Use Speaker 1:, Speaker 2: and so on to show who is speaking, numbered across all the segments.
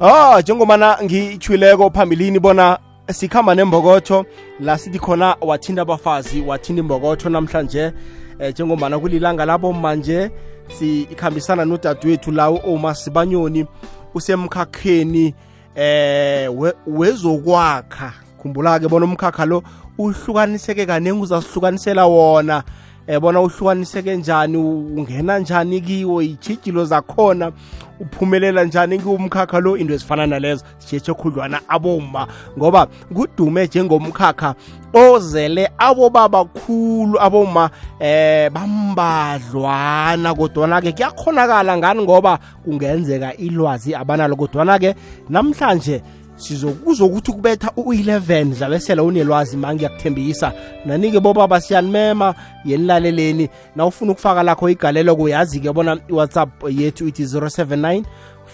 Speaker 1: oh njengomana ngichwileko phambilini bona sikhamba nembokotho la sithi khona wathinda abafazi wathinda imbokotho namhlanje. Eh njengombana kulilanga labo manje sikhambisana nodadewethu lawo oma sibanyoni usemkhakheni eh wezokwakha. Khumbula ke bona umkhakha lo uhlukaniseke kaningi uzasihlukanisela wona ebona uhlukaniseke njani ungena njani kiwo ijijilo zakhona uphumelela njani kiwumkhakha lo into ezifana nalezo. Sitshetshe khudlwana aboma ngoba kudume njengomkhakha ozele abobaba khulu aboma eh bambadlwana. Kodwana ke kuyakhonakala ngani ngoba kungenzeka ilwazi abanalo. Kodwana ke namhlanje sizokuzokuthi kubetha u-11 zabesela unelwazi ma ngiyakuthembisa nanike bobaba siyanimema yenilaleleni na ufuna ukufaka lakho igalelo kuyazi-ke bona iwhatsapp yethu ithi 079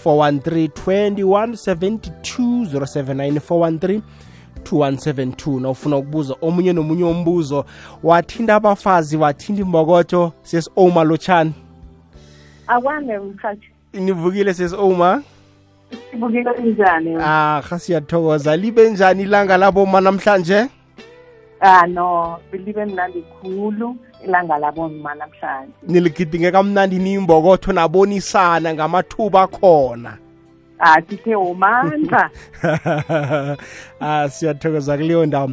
Speaker 1: 413 2172 079 413 2172 na ufuna ukubuza omunye nomunye umbuzo wathinta abafazi wathinta imbokotho sesi-oma lotshani.
Speaker 2: Akwane mkhathi.
Speaker 1: Nivukile sesi-oma
Speaker 2: ibukeka injani
Speaker 1: ah siyathokoza libe njani ilanga laboma namhlanje?
Speaker 2: Ah no libe mnandi khulu ilanga laboma namhlanje.
Speaker 1: Niligidinge kamnandi niyimbokotho nabonisana ngamathuba khona.
Speaker 2: Ah sithe umandla.
Speaker 1: Ah siyathokoza kuleyo ndawo.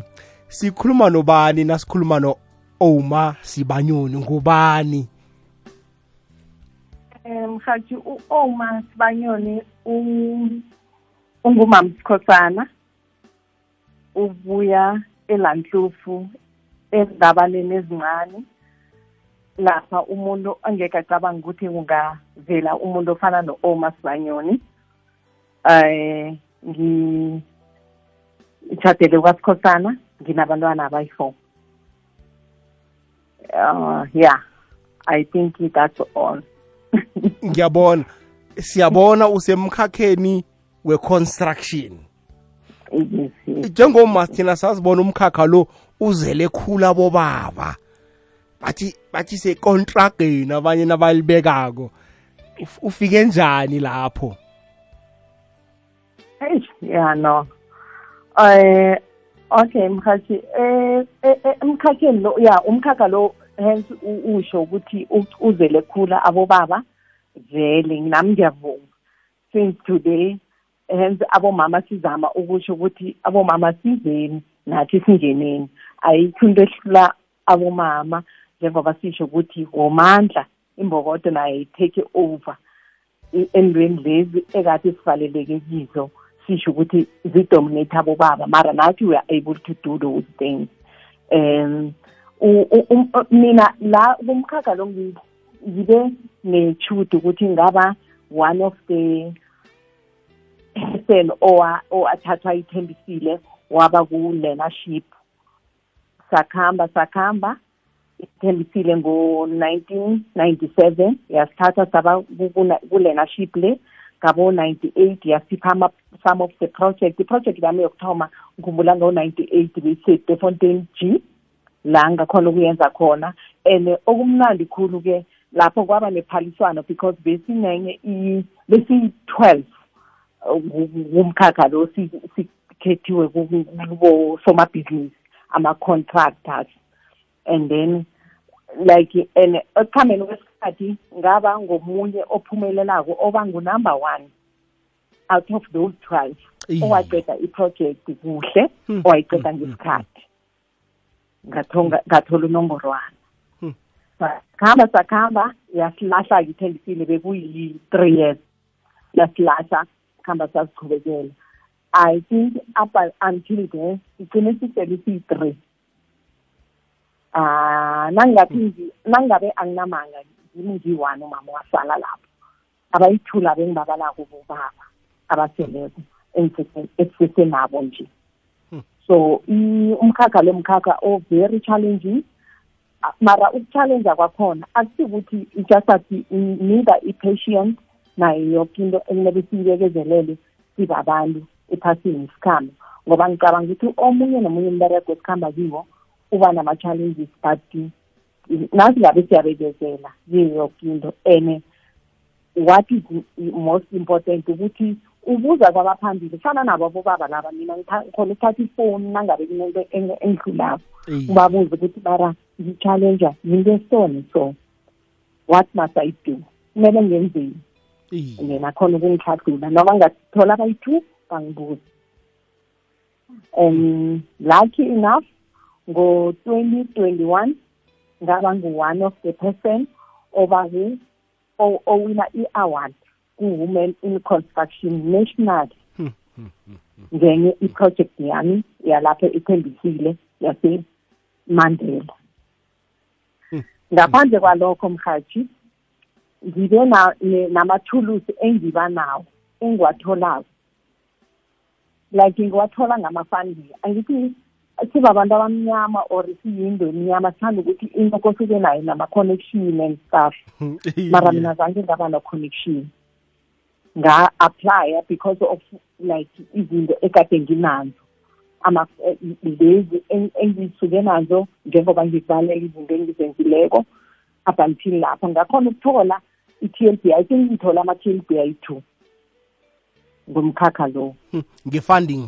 Speaker 1: Sikhuluma nobani nasikhuluma no-oma sibanyoni ngubani
Speaker 2: mhathi u-oma sibanyoni ungumamsikhosana ubuya elantlufu ezindabaneni ezincane. Lapha umuntu angeke acabanga ukuthi kungavela umuntu ofana no-oma sibanyoni. Eh ngitshadele kwasikhosana nginabantwana abayi-four. Uh, yeah i think that's all.
Speaker 1: Ngiyabona. Siyabona usemkhakheni we-construction. Njengoma thina sazibona umkhakha lo uzele khulu abobaba. Bathi bathi sekontrageni abanye nabalibekako. Ufike njani lapho?
Speaker 2: Ya no. Eh okay mkhathi eh emkhakheni lo ya umkhakha lo hence usho ukuthi uzele khula abobaba. Vele nami ngiyavuma. Since today hence abomama sizama ukusho ukuthi abomama sizeni nathi singeneni. Ayikho into ehlula abomama njengoba sisho ukuthi womandla imbokodo nayo i-take over. Endweni lezi ekade sivaleleke kizo sisho ukuthi zidominate abobaba mara nathi we are able to do those things. Um mina la kumkhakha lo ngibe nechude ukuthi ngaba one of the person owathathwa ithembisile waba ku-learnership. Sakhamba sakhamba ithembisile ngo-1997 yasithatha saba ku-learnership le ngabo-98 yasipha some of the project. I-project yami yokuthoma ngikhumbula ngo-98 beyise-defontain g la ngakhona ukuyenza khona. And okumnandi khulu-ke lapho kwaba nephaliswano because besinenye besiyi-twelve kumkhakha lo sikhethiwe kubo somabhizinisi ama-contractors. And then like and ekuhambeni kwesikhathi ngaba ngomunye ophumelelako oba ngunumber one out of those twelve owaqeda iproject kuhle owayiqeda ngesikhathi. Ngathola unomborwana sakhamba sakhamba yasilahla-ke ithembisile bekuyi-three years. Yasilahla kuhamba sazichubekela i think up until there sigcine sisele siyi-three. Ah nangathi nangabe anginamanga yimi ngiyi-one umama wasala lapho. Abayithula bengibabalako bobaba abaseleko esisesenabo nje. So umkhakha lo mkhakha o very challenging. Mara ukuchallenge kwakhona akusikuthi just athi neither i-patient nayo yoke into ekumele siyibekezelele sibe abantu ephasini isikhambo ngoba ngicabanga ukuthi omunye nomunye umberego esikhamba kiwo uba nama-challenges but nathi ngabe siyabekezela yiyo yoke into. And what is most important ukuthi ubuza kwabaphambili fana nabo abobaba laba mina ngikha- ngikhona ukuthatha ifoni nangabe kunento eng- engidlulako
Speaker 1: Iye.
Speaker 2: ubabuze ukuthi bara ngi-challenja yinto esone so what must i do kumele ngenzeni
Speaker 1: Iye.
Speaker 2: yena khona ukungihlahlula noma ngathola abayi-two bangibuza um lucky enough ngo-twenty twenty-one ngaba ngu-one of the person obaku o- owina i-award ku-women in construction national
Speaker 1: Hmm, hmm, hmm.
Speaker 2: ngenye iproject yami yalapho ethembisile yasemandela
Speaker 1: Hmm.
Speaker 2: Ngaphandle kwalokho mhathi ngibe na- ne- namathulusi engiba nawo engiwatholako. Like ngiwathola ngama-funding angithi sibabantu abamnyama or siyinto emnyama sithanda ukuthi into kosuke nayo nama-connection and stuff.
Speaker 1: Iye.
Speaker 2: mara mina zange ngaba no-connection. Nga-applya because of like izinto ekade nginazo ama eh, lezi eng- engisuke nazo njengoba ngikubalela izinto engizenzileko up until lapho. Ngakhona ukuthola i-t l b i think ngithola ama-t l b i two ngomkhakha lo.
Speaker 1: Hmm, nge-funding?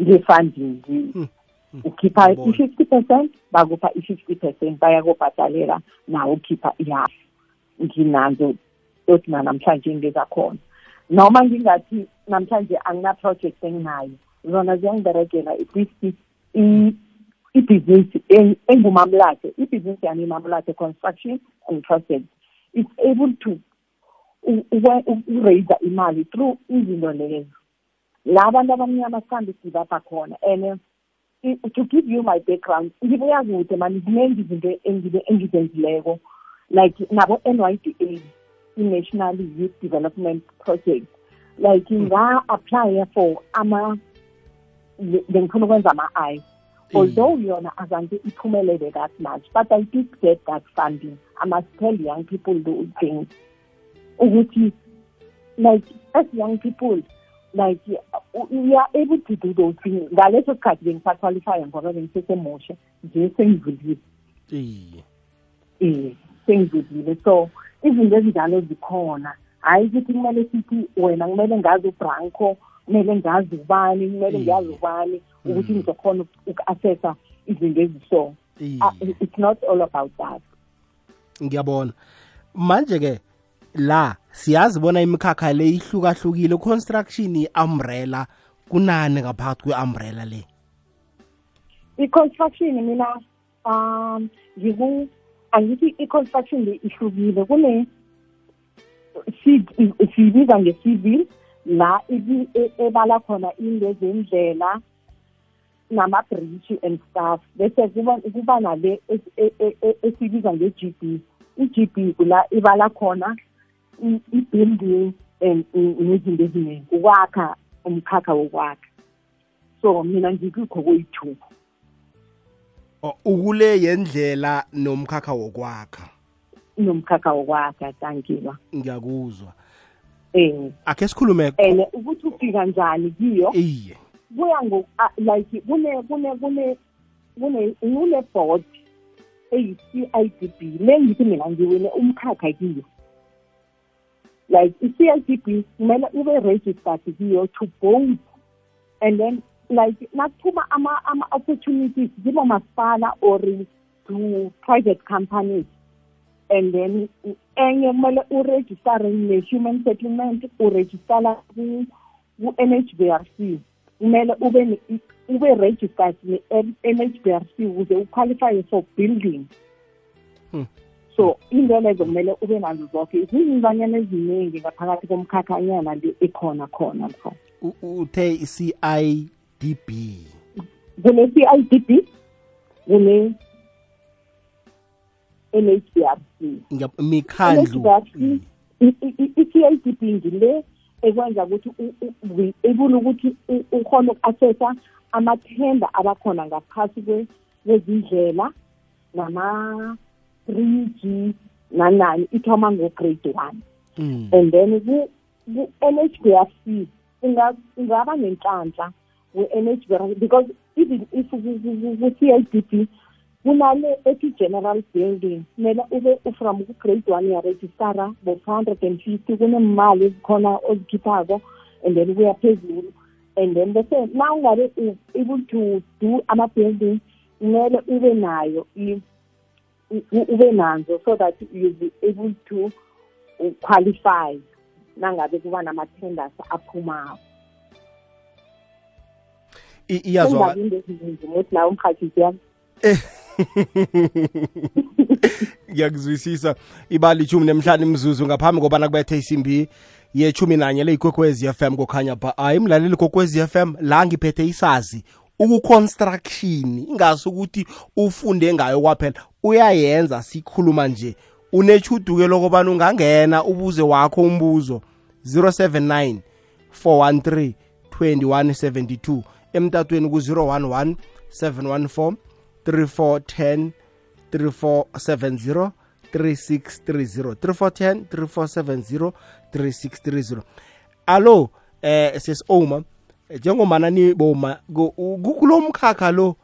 Speaker 2: Nge-funding
Speaker 1: Hmm,
Speaker 2: ukhipha
Speaker 1: Ngibona.
Speaker 2: i-fifty percent bakupha i-fifty percent bayakubhadalela nawe ukhipha ihalf. Nginazo othi namhlanje ngezakhona noma ngingathi namhlanje angina-project enginayo. Zona ziyangiberegela at ibhizinisi eng- engumamlathe ibhizinisi yami imamlathe construction and project is able to u- ukwe- u- uraise imali through izinto lezo. La abantu abamnyama sithanda ukudibapha khona and uh, i- to give you my background ngibuya kude mani ziningi izinto engizenzileko like nabo-n y d a i-national youth development project like nga-applya for ama bengifuna ukwenza ama-i. Although yona azange iphumelele that much but i did get that funding. I must tell young people those things ukuthi like as young people like uh, we are able to do those things. Ngaleso sikhathi bengisaqualifya ngoba bengisesemusha nje sengivulile.
Speaker 1: Iye.
Speaker 2: um sengivulile. So izinto ezinjalo zikhona. Hhayi ukuthi kumele sithi wena kumele ngazi ubranco kumele ngazi ubani kumele ngiyazi ubani ukuthi
Speaker 1: Mm.
Speaker 2: ngizokhona uku-assessa izinto eziso. Ah, it's not all about that.
Speaker 1: Ngiyabona. Manje ke la siyazi bona imikhakha le ihlukahlukile construction i-umbrella kunani ngaphakathi kwe-umbrella le?
Speaker 2: I-construction mina um ngiku angithi i-construction le ihlukile. Kune si- siyibiza nge-civil la ibi- e- ebala khona into zendlela nama-bridge and stuff. Bese kuba kuba nale e- e- esibiza nge-g b. I-g b kula ibala khona i-building and nezinto eziningi ukwakha umkhakha wokwakha. So mina ngikikho kweyi-two
Speaker 1: O, ukule yendlela nomkhakha wokwakha.
Speaker 2: Nomkhakha wokwakha tankiwa
Speaker 1: ngiyakuzwa.
Speaker 2: Eh
Speaker 1: akhe sikhulume
Speaker 2: and ukuthi ufika njani kiyo?
Speaker 1: Iye.
Speaker 2: Kuya ngo like kune kune kune kune kune board eyi-CIDB le ngithi mina ngiwine umkhakha kiyo. Like i-CIDB kumele ube registered kiyo to both and then like nakuphuma ama ama opportunities zibo masipala or to private companies. And then enye kumele uregistare ne-human settlement uregistara ku-n h b r c. Kumele ube ube registered ne-n h b r c ukuze uqualifye for building.
Speaker 1: Hmm.
Speaker 2: so into lezo kumele ube nazo zonke zizinganyana eziningi ngaphakathi komkhakhanyana le ekhona khona
Speaker 1: U- uthe i-CIDB
Speaker 2: kune-CIDB kune NHBRC
Speaker 1: mikhandlu
Speaker 2: i-CIDB ngile ekwenza ukuthi able ukuthi u- ukhone uku-assessa amathenda abakhona ngaphasi kwe- kwezindlela nama-three g nanani ithoma ngo-grade one
Speaker 1: Mm.
Speaker 2: and then ku-n h b r c ungaba nenhlanhla we-n h b r c because even if ku-c i d b kunale ethi general building kumele ube from ku-grade one yarejistara bo-four hundred and fifty kunemali ezikhona ozikhiphako and then kuya phezulu. And then bese na ungabe able to do ama-building kumele ube nayo ube nazo so that you be able to qualify nangabe kuba nama-tenders aphumayo
Speaker 1: iyazwa
Speaker 2: ukuthi nawe umhathisi yami
Speaker 1: ngiyakuzwisisa. Ibali ishumi nemhlanu imzuzu ngaphambi kobana kubethe isimbi yechumi nanye le ikwekwezi FM kokhanya pha hayi mlaleli kokwezi FM la ngiphethe isazi ukuconstruction ingasi ukuthi ufunde ngayo kwaphela uyayenza sikhuluma nje. Unechuduke lokubana ungangena ubuze wakho umbuzo 079 413 2172 emtatweni ku-011 714 3410 3470 3630 3410 3470 3630 alo eh sesioma njengomana niboma kulo mkhakha lo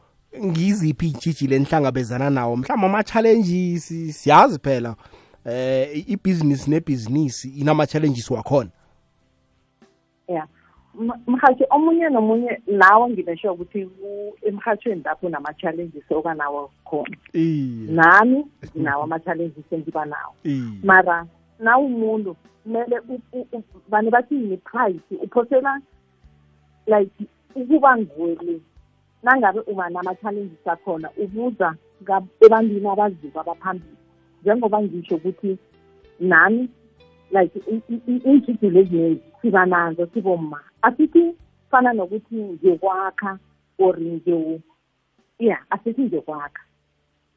Speaker 1: ngiziphi intshijile enihlangabezana nawo? Mhlawumbe ama-challenges siyazi phela eh ibhizinisi nebhizinisi inama-challenges wakhona.
Speaker 2: Yeah. Mhathi omunye nomunye nawe nginasho ukuthi emhathweni lapho nama-challenges okanawo khona. Nami nginawo ama-challenges engiba nawo. Mara na umuntu kumele bani bathi ni-price uphosela like ukuba nguwe nangabe uba nama-challenges akhona ubuza ebantwini abaziko abaphambili njengoba ngisho ukuthi nami like iintshijilo eziningi siba nazo siboma asithi fana nokuthi ngiyokwakha or ya asithi ngiyokwakha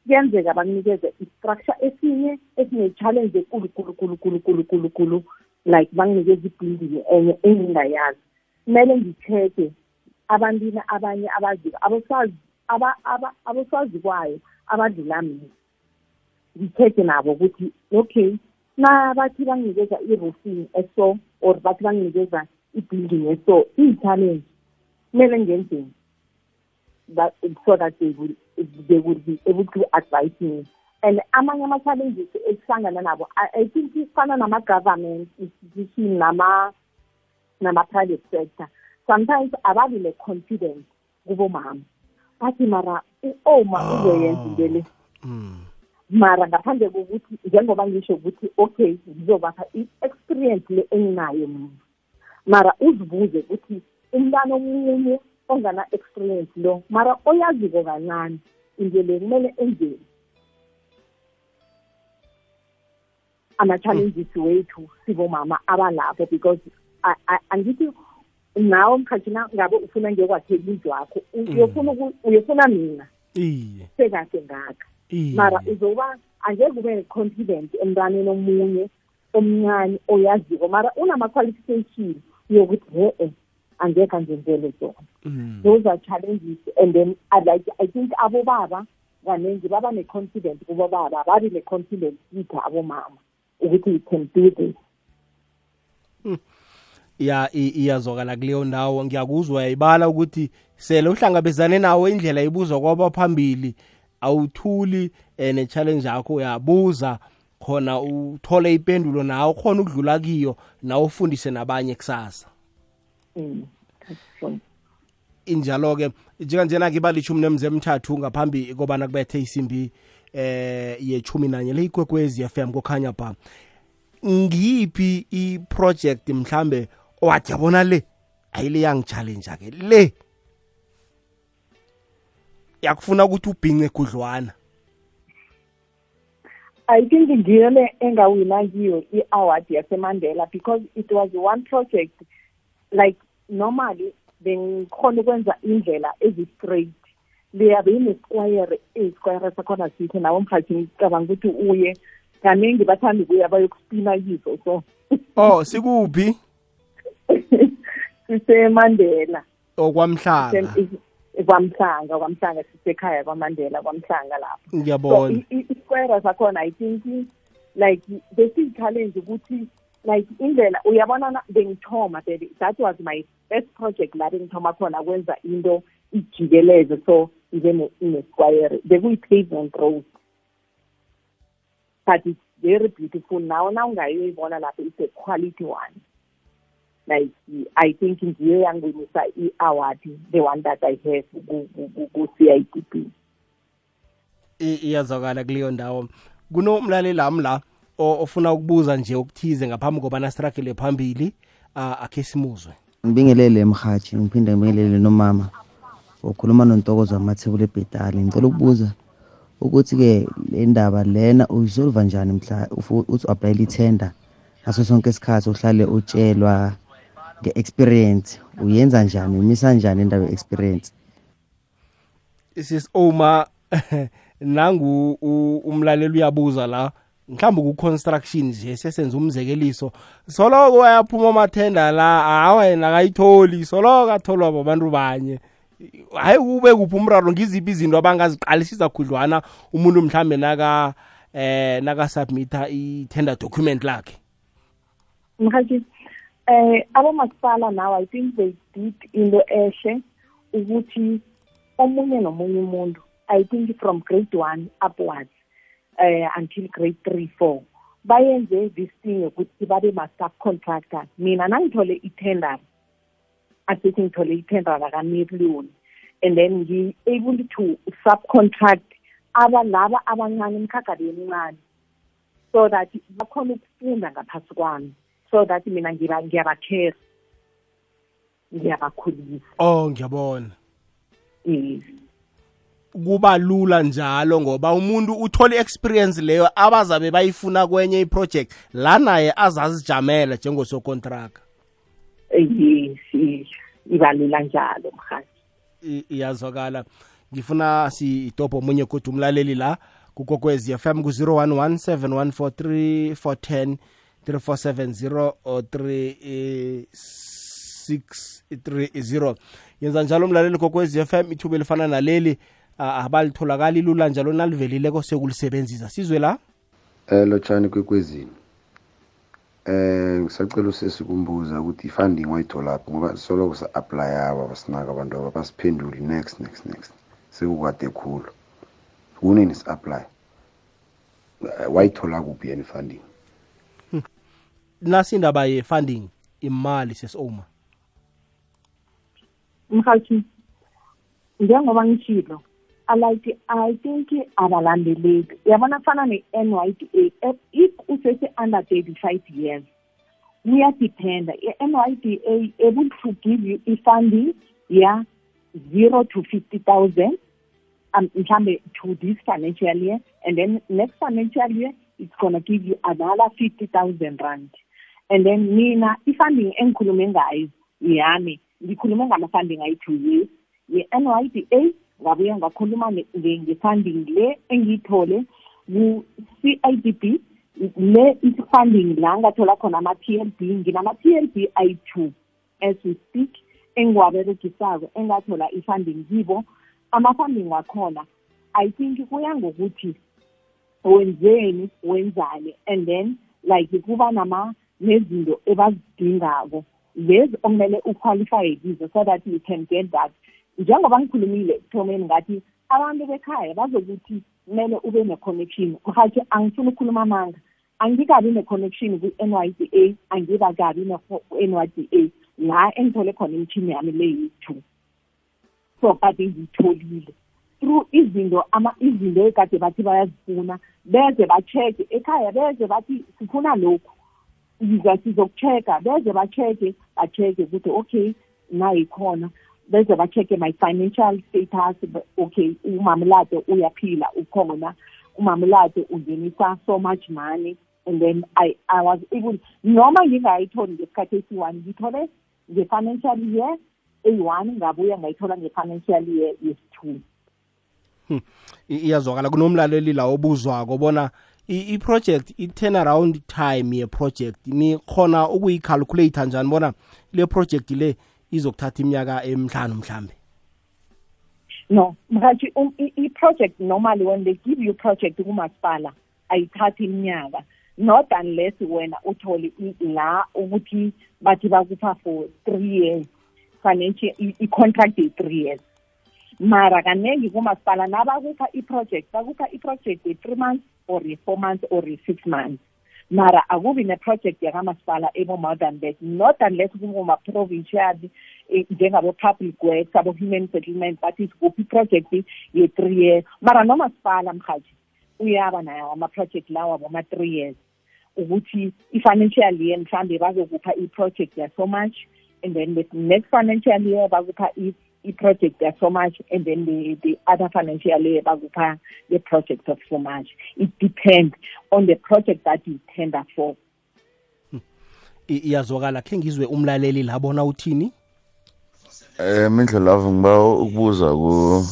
Speaker 2: kuyenzeka bakunikeze i-structure esinye esine-challenge ekulu kulu kulu kulu kulu kulu kulu like banginikeza ibhilding enye engingayazi. Kumele ngi-check-e abantwini abanye abaziko abosazi kwayo abadlula mina. Ngi-check-e nabo ukuthi okay na bathi banginikeza i-roofing eso or bathi banginikeza i-building eso iyi-challenge kumele ngenzeni so that they will, they will be able to advise me. And amanye ama-challenges esihlangana nabo i think ifana nama-government institution nama nama-private sector. Sometimes ababi ne-confidence kubomama. Bathi mara oma uzoyenza into le. Mara ngaphandle kokuthi njengoba ngisho ukuthi okay ngizobapha i-experience le enginayo mina. Mara uzibuze ukuthi umntana omunye ongana-experience lo mara oyaziko kancane into le kumele enzeni ama-challenges wethu sibomama abalapho because angithi nawe mkhathina ngabe ufuna ngiyokwakhela indlu wakho uyofuna mina? Sekahle ngakha mara uzoba angeke ube confident emntwaneni omunye omncane oyaziko. Mara unama-qualification yokuthi he-e angeke angenzele zona. Those are challenges and then like I think abobaba kaningi baba ne-confidence kubobaba babi ne-confidence kithi abomama ukuthi we can do this.
Speaker 1: Ya iyazwakala kuleyo ndawo. Ngiyakuzwa yayibala ukuthi sele uhlangabezane nawo indlela ibuzwa kwaba phambili. Awuthuli um ne-challenge yakho uyabuza khona uthole ipendulo nawe khona ukudlula kiyo nawe ufundise nabanye kusasa. Injalo-ke njenganjena-ke ibalishumi nemze emthathu ngaphambi kobana kubethe isimbi eh yechumi nanye le ikwekwezi FM kokhanya ba ngiyiphi i-project mhlambe owathi yabona le? Ayile yangichallenge ke le yakufuna ukuthi ubhince gudlwana
Speaker 2: I think ngiyo le engawina kiyo i-award yasemandela because it was one project like normally bengikhona ukwenza indlela ezi-straight. Liyabe inesquire isquire sakhona sithi nawo mkhathi ngicabanga ukuthi uye. Kaningi bathanda ukuya bayokuspina kizo so.
Speaker 1: Oh sikuphi?
Speaker 2: Sisemandela.
Speaker 1: Okwamhlanga
Speaker 2: kwamhlanga kwamhlanga sisekhaya kwamandela kwamhlanga lapho.
Speaker 1: Ngiyabona.
Speaker 2: Isquare sakhona i think like besiyi-challenge ukuthi like indlela uyabona bengithoma that was my first project la bengithoma khona kwenza into ijikeleze so nje ne-squire bekuyi-pavement road. But it's very beautiful. Now na ungayoyibona lapho it's a quality one. Like i think ngiyo yanginisa i-award the one that i have ku-c i d p
Speaker 1: iyazwakala kuleyo ndawo. Kunomlaleli ami la ofuna ukubuza nje okuthize ngaphambi kobana siragele phambili akhe simuzwe.
Speaker 3: Ngibingelele mhathi ngiphinde ngibingelele nomama. Ukhuluma nontokozo wamathebula ebhetali ngicela ukubuza ukuthi-ke le ndaba lena uyisolva njani mhla uthi u-aplayela ithenda ngaso sonke isikhathi uhlale utshelwa? Nge-experience. Uyenza njani? Umisa njani indaba ye-experience?
Speaker 1: Sis oma nangu umlaleli uyabuza la mhlawumbe ku-construction nje sesenza umzekeliso. Soloko wayaphuma amathenda la hawa yena akayitholi soloko atholwa babantu banye. Hayi kube kuphi umraro? Ngiziphi izinto abangaziqalisisa khudlwana umuntu mhlambe naka eh naka-submitha i-tender document lakhe?
Speaker 2: Mhathi eh abomasipala now i think they did into ehle ukuthi omunye nomunye umuntu i think from grade one upwards uh, until grade three four bayenze this thing ukuthi babe ma-subcontractor mina nangithole i-tender asithi ngithole i-tender lakamillion and then ngi-able to subcontract aba laba abancane emkhagabeni emncane so that bakhona ukufunda ngaphasi kwami. So that mina ngiyabakhera ngiyabakhulisa.
Speaker 1: Oh ngiyabona.
Speaker 2: Yes.
Speaker 1: Kuba lula njalo ngoba umuntu uthola i-experience leyo abazabe bayifuna kwenye iproject la naye azazijamela njengosokontraka.
Speaker 2: Yes yes. Ibalula njalo mhathi
Speaker 1: iyazwakala. Ngifuna sitopho omunye kodwa umlaleli la kukokwezi FM ku-011 7143 410 3470 or 3630 yenza njalo umlaleli kokwezi FM ithuba elifana naleli abalitholakali lula njalo nalivelileko sekulisebenzisa. Sizwe la?
Speaker 4: Eh lotshani kwekwezini. Eh ngisacela usesikumbuza ukuthi i-funding wayitholaphi ngoba soloko sa-aplya aba basinaka abantu aba basiphenduli next next next. Sekukade khulu. Kunini si-apply? Wayithola kuphi yena i-funding?
Speaker 1: Nasindaba ye-funding imali sesoma?
Speaker 2: Mhathi njengoba ngishilo like i think abalandeleli yabona kufana ne-n y d a if usese-under thirty-five years kuyadependa i-n y d a able to give you i-funding ya zero to fifty thousand um, mhlambe to this financial year and then next financial year it's gonna give you another fifty thousand rand. And then mina i-funding engikhulume ngayo yami ngikhulume ngama-funding ayi-two years ye-n y d a ngabuye ngakhuluma nge-funding le engiyithole ku-c i d b le i-funding la ngathola khona ama-t l b nginama-t l b ayi-two as we speak engiwaberegisako engathola i-funding kibo. Ama-funding wakhona i think kuya ngokuthi wenzeni wenzani and then like kuba nama nezinto ebazidingako. Lezi okumele uqualifye kizo so that you can get that. Njengoba ngikhulumile ekuthomeni ngathi abantu bekhaya bazokuthi kumele ube ne-connection. Mhathi angifuni ukukhuluma amanga. Angikabi ne-connection ku-n y d a angikakabi ne-n y d a. La engithole khona imithini yami le yi-two. So kade ngiyitholile. Through izinto ama izinto ekade bathi bayazifuna beze ba-check ekhaya beze bathi sifuna lokhu. yiza sizokucheck-a beze ba-check-e ba-check-e ukuthi okay nayikhona. Beze ba-check-e my financial status okay umamulade uyaphila ukhona. Umamulade ungenisa so much money and then I, I was able noma ngingayitholi ngesikhathi esi-one ngithole nge-financial year eyi-one ngabuya ngayithola nge-financial year yesi-two.
Speaker 1: Iyazwakala. Kunomlaleli la obuzwako bona i-project i-turnaround time ye-project nikhona ukuyicalculate njani bona le project le izokuthatha iminyaka emhlanu mhlambe?
Speaker 2: No mhathi um, i-project normally when they give you project kumasipala ayithathi iminyaka. Not unless wena uthole la ukuthi bathi bakupha for three years financial i-contract ye-three years. Mara kaningi kumasipala nabakupha i-project bakupha i-project ye-three months or ye-four months or ye-six months. Mara akubi neproject yakamasipala ebo-modern that not unless kuma-provincial eh, njengabo-public works abo-human settlement bathi sikuphi iproject ye-three years. Mara nomasipala mhaji uyaba nayo ama-project lawa boma-three years ukuthi i-financial year mhlambe bazokupha i-project ya-so much and then the next financial year bakupha i-project ya-so much and then the, the other financial year bakupha the project of so much it depends on the project that you tender for.
Speaker 1: I- iyazwakala. Khe ngizwe umlaleli labona uthini?
Speaker 5: Eh mindlo lavo ngiba ukubuza ku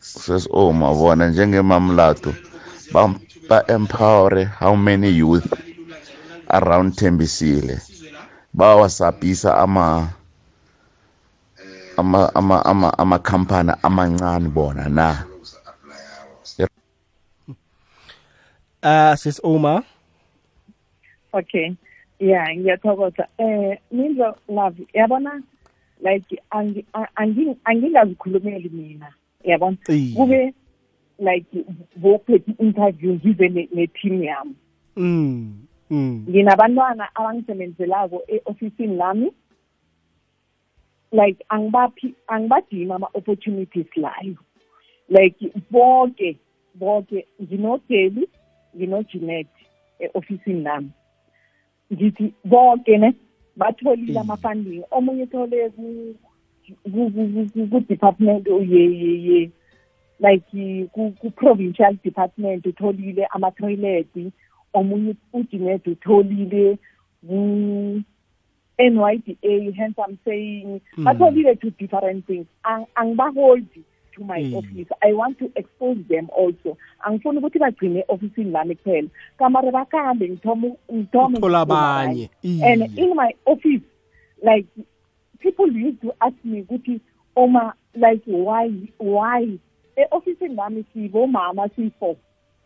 Speaker 5: seso mabona njengemamlato ba ba empower how many youth around Tembisile bawasabhisa ama ama ama ama ama company amancane bona na?
Speaker 1: Uh sis Oma
Speaker 2: okay. Yeah ngiyathokoza. Eh mindlo love yabona like angi- a- angi- angingazikhulumeli mina yabona?
Speaker 1: Iye.
Speaker 2: kube like bophethe interview ngize ne- ne-team yami.
Speaker 1: Mm mm.
Speaker 2: Nginabantwana abangisebenzelako e-ofisini lami. Like angibaphi angibadimi ama-opportunities layo. Like bonke bonke nginodeli nginojinet e-ofisini lami. Ngithi bonke ne batholile ama-funding. Omunye uthole ku- ku- ku- ku- ku-department ye ye ye like ku- ku-provincial department utholile ama-toilet. Omunye ujinet utholile ku NYDA hence I'm saying
Speaker 1: Mm.
Speaker 2: batholile two different things Ang- angibaholdi to my
Speaker 1: Mm.
Speaker 2: office I want to expose them also angifuni ukuthi bagcine ofisini lami kuphela kamare bakambe ngithome ngithome
Speaker 1: uthola
Speaker 2: ngiphume
Speaker 1: abanye
Speaker 2: and
Speaker 1: Iye.
Speaker 2: in my office like people used to ask me ukuthi oma like why why e-ofisini lami sibomama siyi-four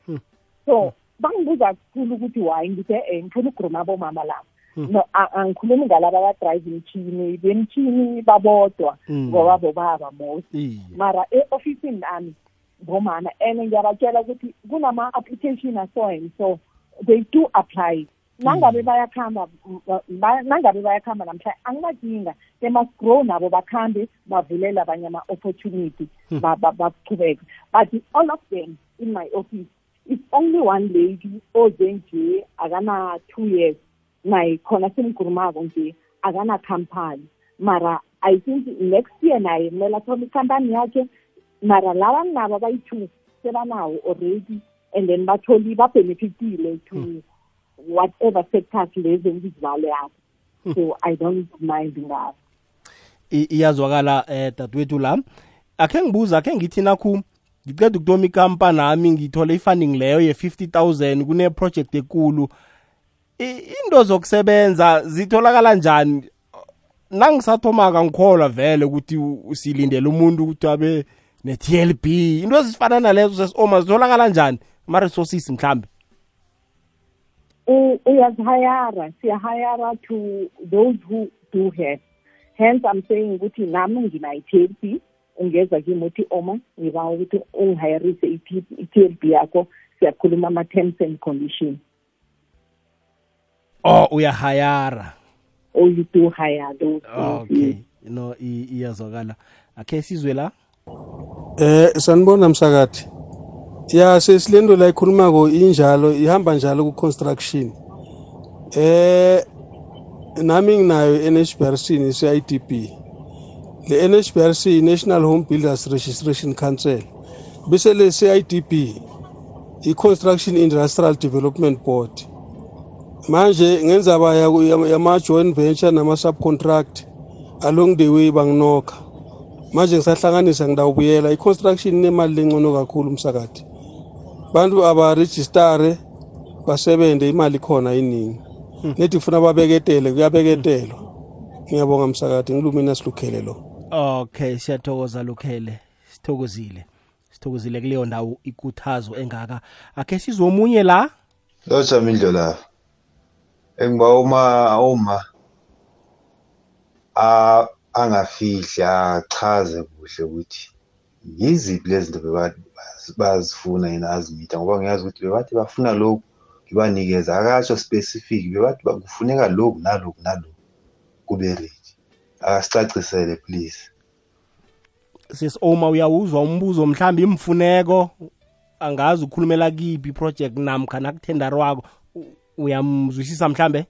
Speaker 1: Hmm.
Speaker 2: so bangibuza kakhulu ukuthi why ngithi eh ngifuna ukuruma abomama labo
Speaker 1: Hmm.
Speaker 2: No a- angikhulumi ngalaba abadrive imishini bemishini babodwa
Speaker 1: Hmm.
Speaker 2: ngoba bobaba most
Speaker 1: Iye.
Speaker 2: mara e-ofisini lami bomama and ngiyabatshela ukuthi kunama-application aso and so they do apply. Nangabe bayakhamba ba- nangabe bayakhamba namhlanje anginakinga they must grow nabo bakhambe bavulela abanye ama-opportunity ba- ba- baqhubeke. But all of them in my office it's only one lady oze nje akana-two years. Naye khona semkhulumako nje akana-company mara i think next year naye kumele athole ikhampani yakhe mara laba nabo abayi-two sebanawo already and then batholi babenefitile to whatever sectors lezi engizibale yabo so i don't mind ngabo
Speaker 1: I- iyazwakala eh dadwethu la. Akhe ngibuza akhe ngithi nakhu ngiceda ukutoma ikampani nami ngithole ifunding leyo ye-50000 kune-project ekulu. I- into zokusebenza zitholakala njani? Nangisathomaka ngikholwa vele ukuthi u- usilindele umuntu ukuthi abe ne-tlb into ezifana nalezo sesioma zitholakala njani? Ama-resources mhlambe?
Speaker 2: U- uyazihayara siyahayara to those who do have. Hence i'm saying ukuthi nami ngina-i-TLB ungeza kimi uthi oma ngiba ukuthi ungihayarise i-TLB yakho siyakhuluma ama-terms and conditions.
Speaker 1: Oh uyahayara
Speaker 2: or you do hire those
Speaker 1: okay no i- iyazwakala akhe sizwe la
Speaker 6: Eh sanibona msakati. Ya sesilento la ikhulumako injalo ihamba njalo ku construction. Eh nami nginayo NHBRC ni CIDP. Le NHBRC National Home Builders Registration Council. Bese le CIDP i Construction Industrial Development Board. Manje ngenza baya yama joint venture nama subcontract along the way banginoka. manje ngisahlanganisa ngidawubuyela. I-construction inemali lengcono kakhulu umsakade bantu abarejistare basebenze imali khona iningi. Nethi kufuna babeketele kuyabeketelwa. Ngiyabonga msakade ngilumina silukhele lo.
Speaker 1: Okay siyathokoza lukhele. Sithokozile. Sithokozile kuleyo ndawo ikuthazo engaka. Akhe sizwe omunye la?
Speaker 7: Lotsha la. Engiba uma uma a angafihla achaze kuhle ukuthi yiziphi lezi zinto beba- bazifuna yena azimitha ngoba ngiyazi ukuthi bebathi bafuna lokhu ngibanikeza. Akatsho specific bebathi kufuneka lokhu nalokhu nalokhu kube ready. Akasicacisele please.
Speaker 1: Sis oma uyawuzwa umbuzo mhlawumbe imfuneko angazi ukhulumela kiphi project namkha nakuthendarwako U- uyamzwisisa mhlambe?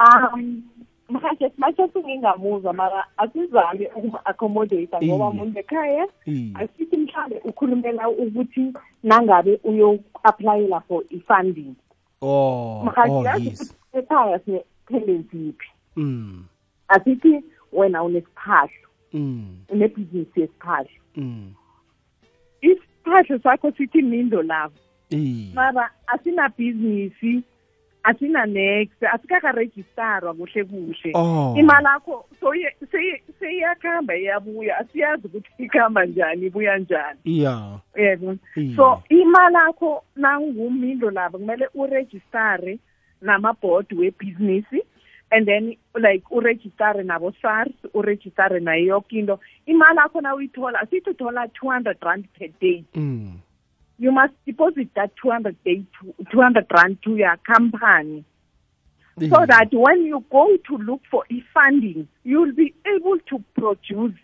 Speaker 2: Um manje manje singingamuzwa mara asizame ukum-accommodate ngoba muntu ekhaya asithi mhlawumbe ukhulumela ukuthi nangabe uyo-aplayela for i-funding.
Speaker 1: Oh oh yes.
Speaker 2: ekhaya sine-tendency yiphi
Speaker 1: mm.
Speaker 2: Asithi wena unesiphahlo
Speaker 1: mm.
Speaker 2: unebhizinisi yesiphahlo.
Speaker 1: Mm.
Speaker 2: Isiphahlo sakho sithi mindo lavo mara asinabhizinisi asina-next asikakarejistarwa kuhle kuhle.
Speaker 1: Oh.
Speaker 2: imali akho soye- seye- seyiyakuhamba iyabuya asiyazi ukuthi ikuhamba njani ibuya njani.
Speaker 1: Iya.
Speaker 2: Yebo. So imali akho nangumindo labo kumele urejistare namabhodi webhizinisi and then like urejistare nabo SARS urejistare nayo yoke into. Imali akho na uyithola asithi uthola two hundred rand per day.
Speaker 1: Mm.
Speaker 2: You must deposit that 200 day to, 200 rand to your company. So
Speaker 1: mm.
Speaker 2: that when you go to look for e-funding you'll be able to produce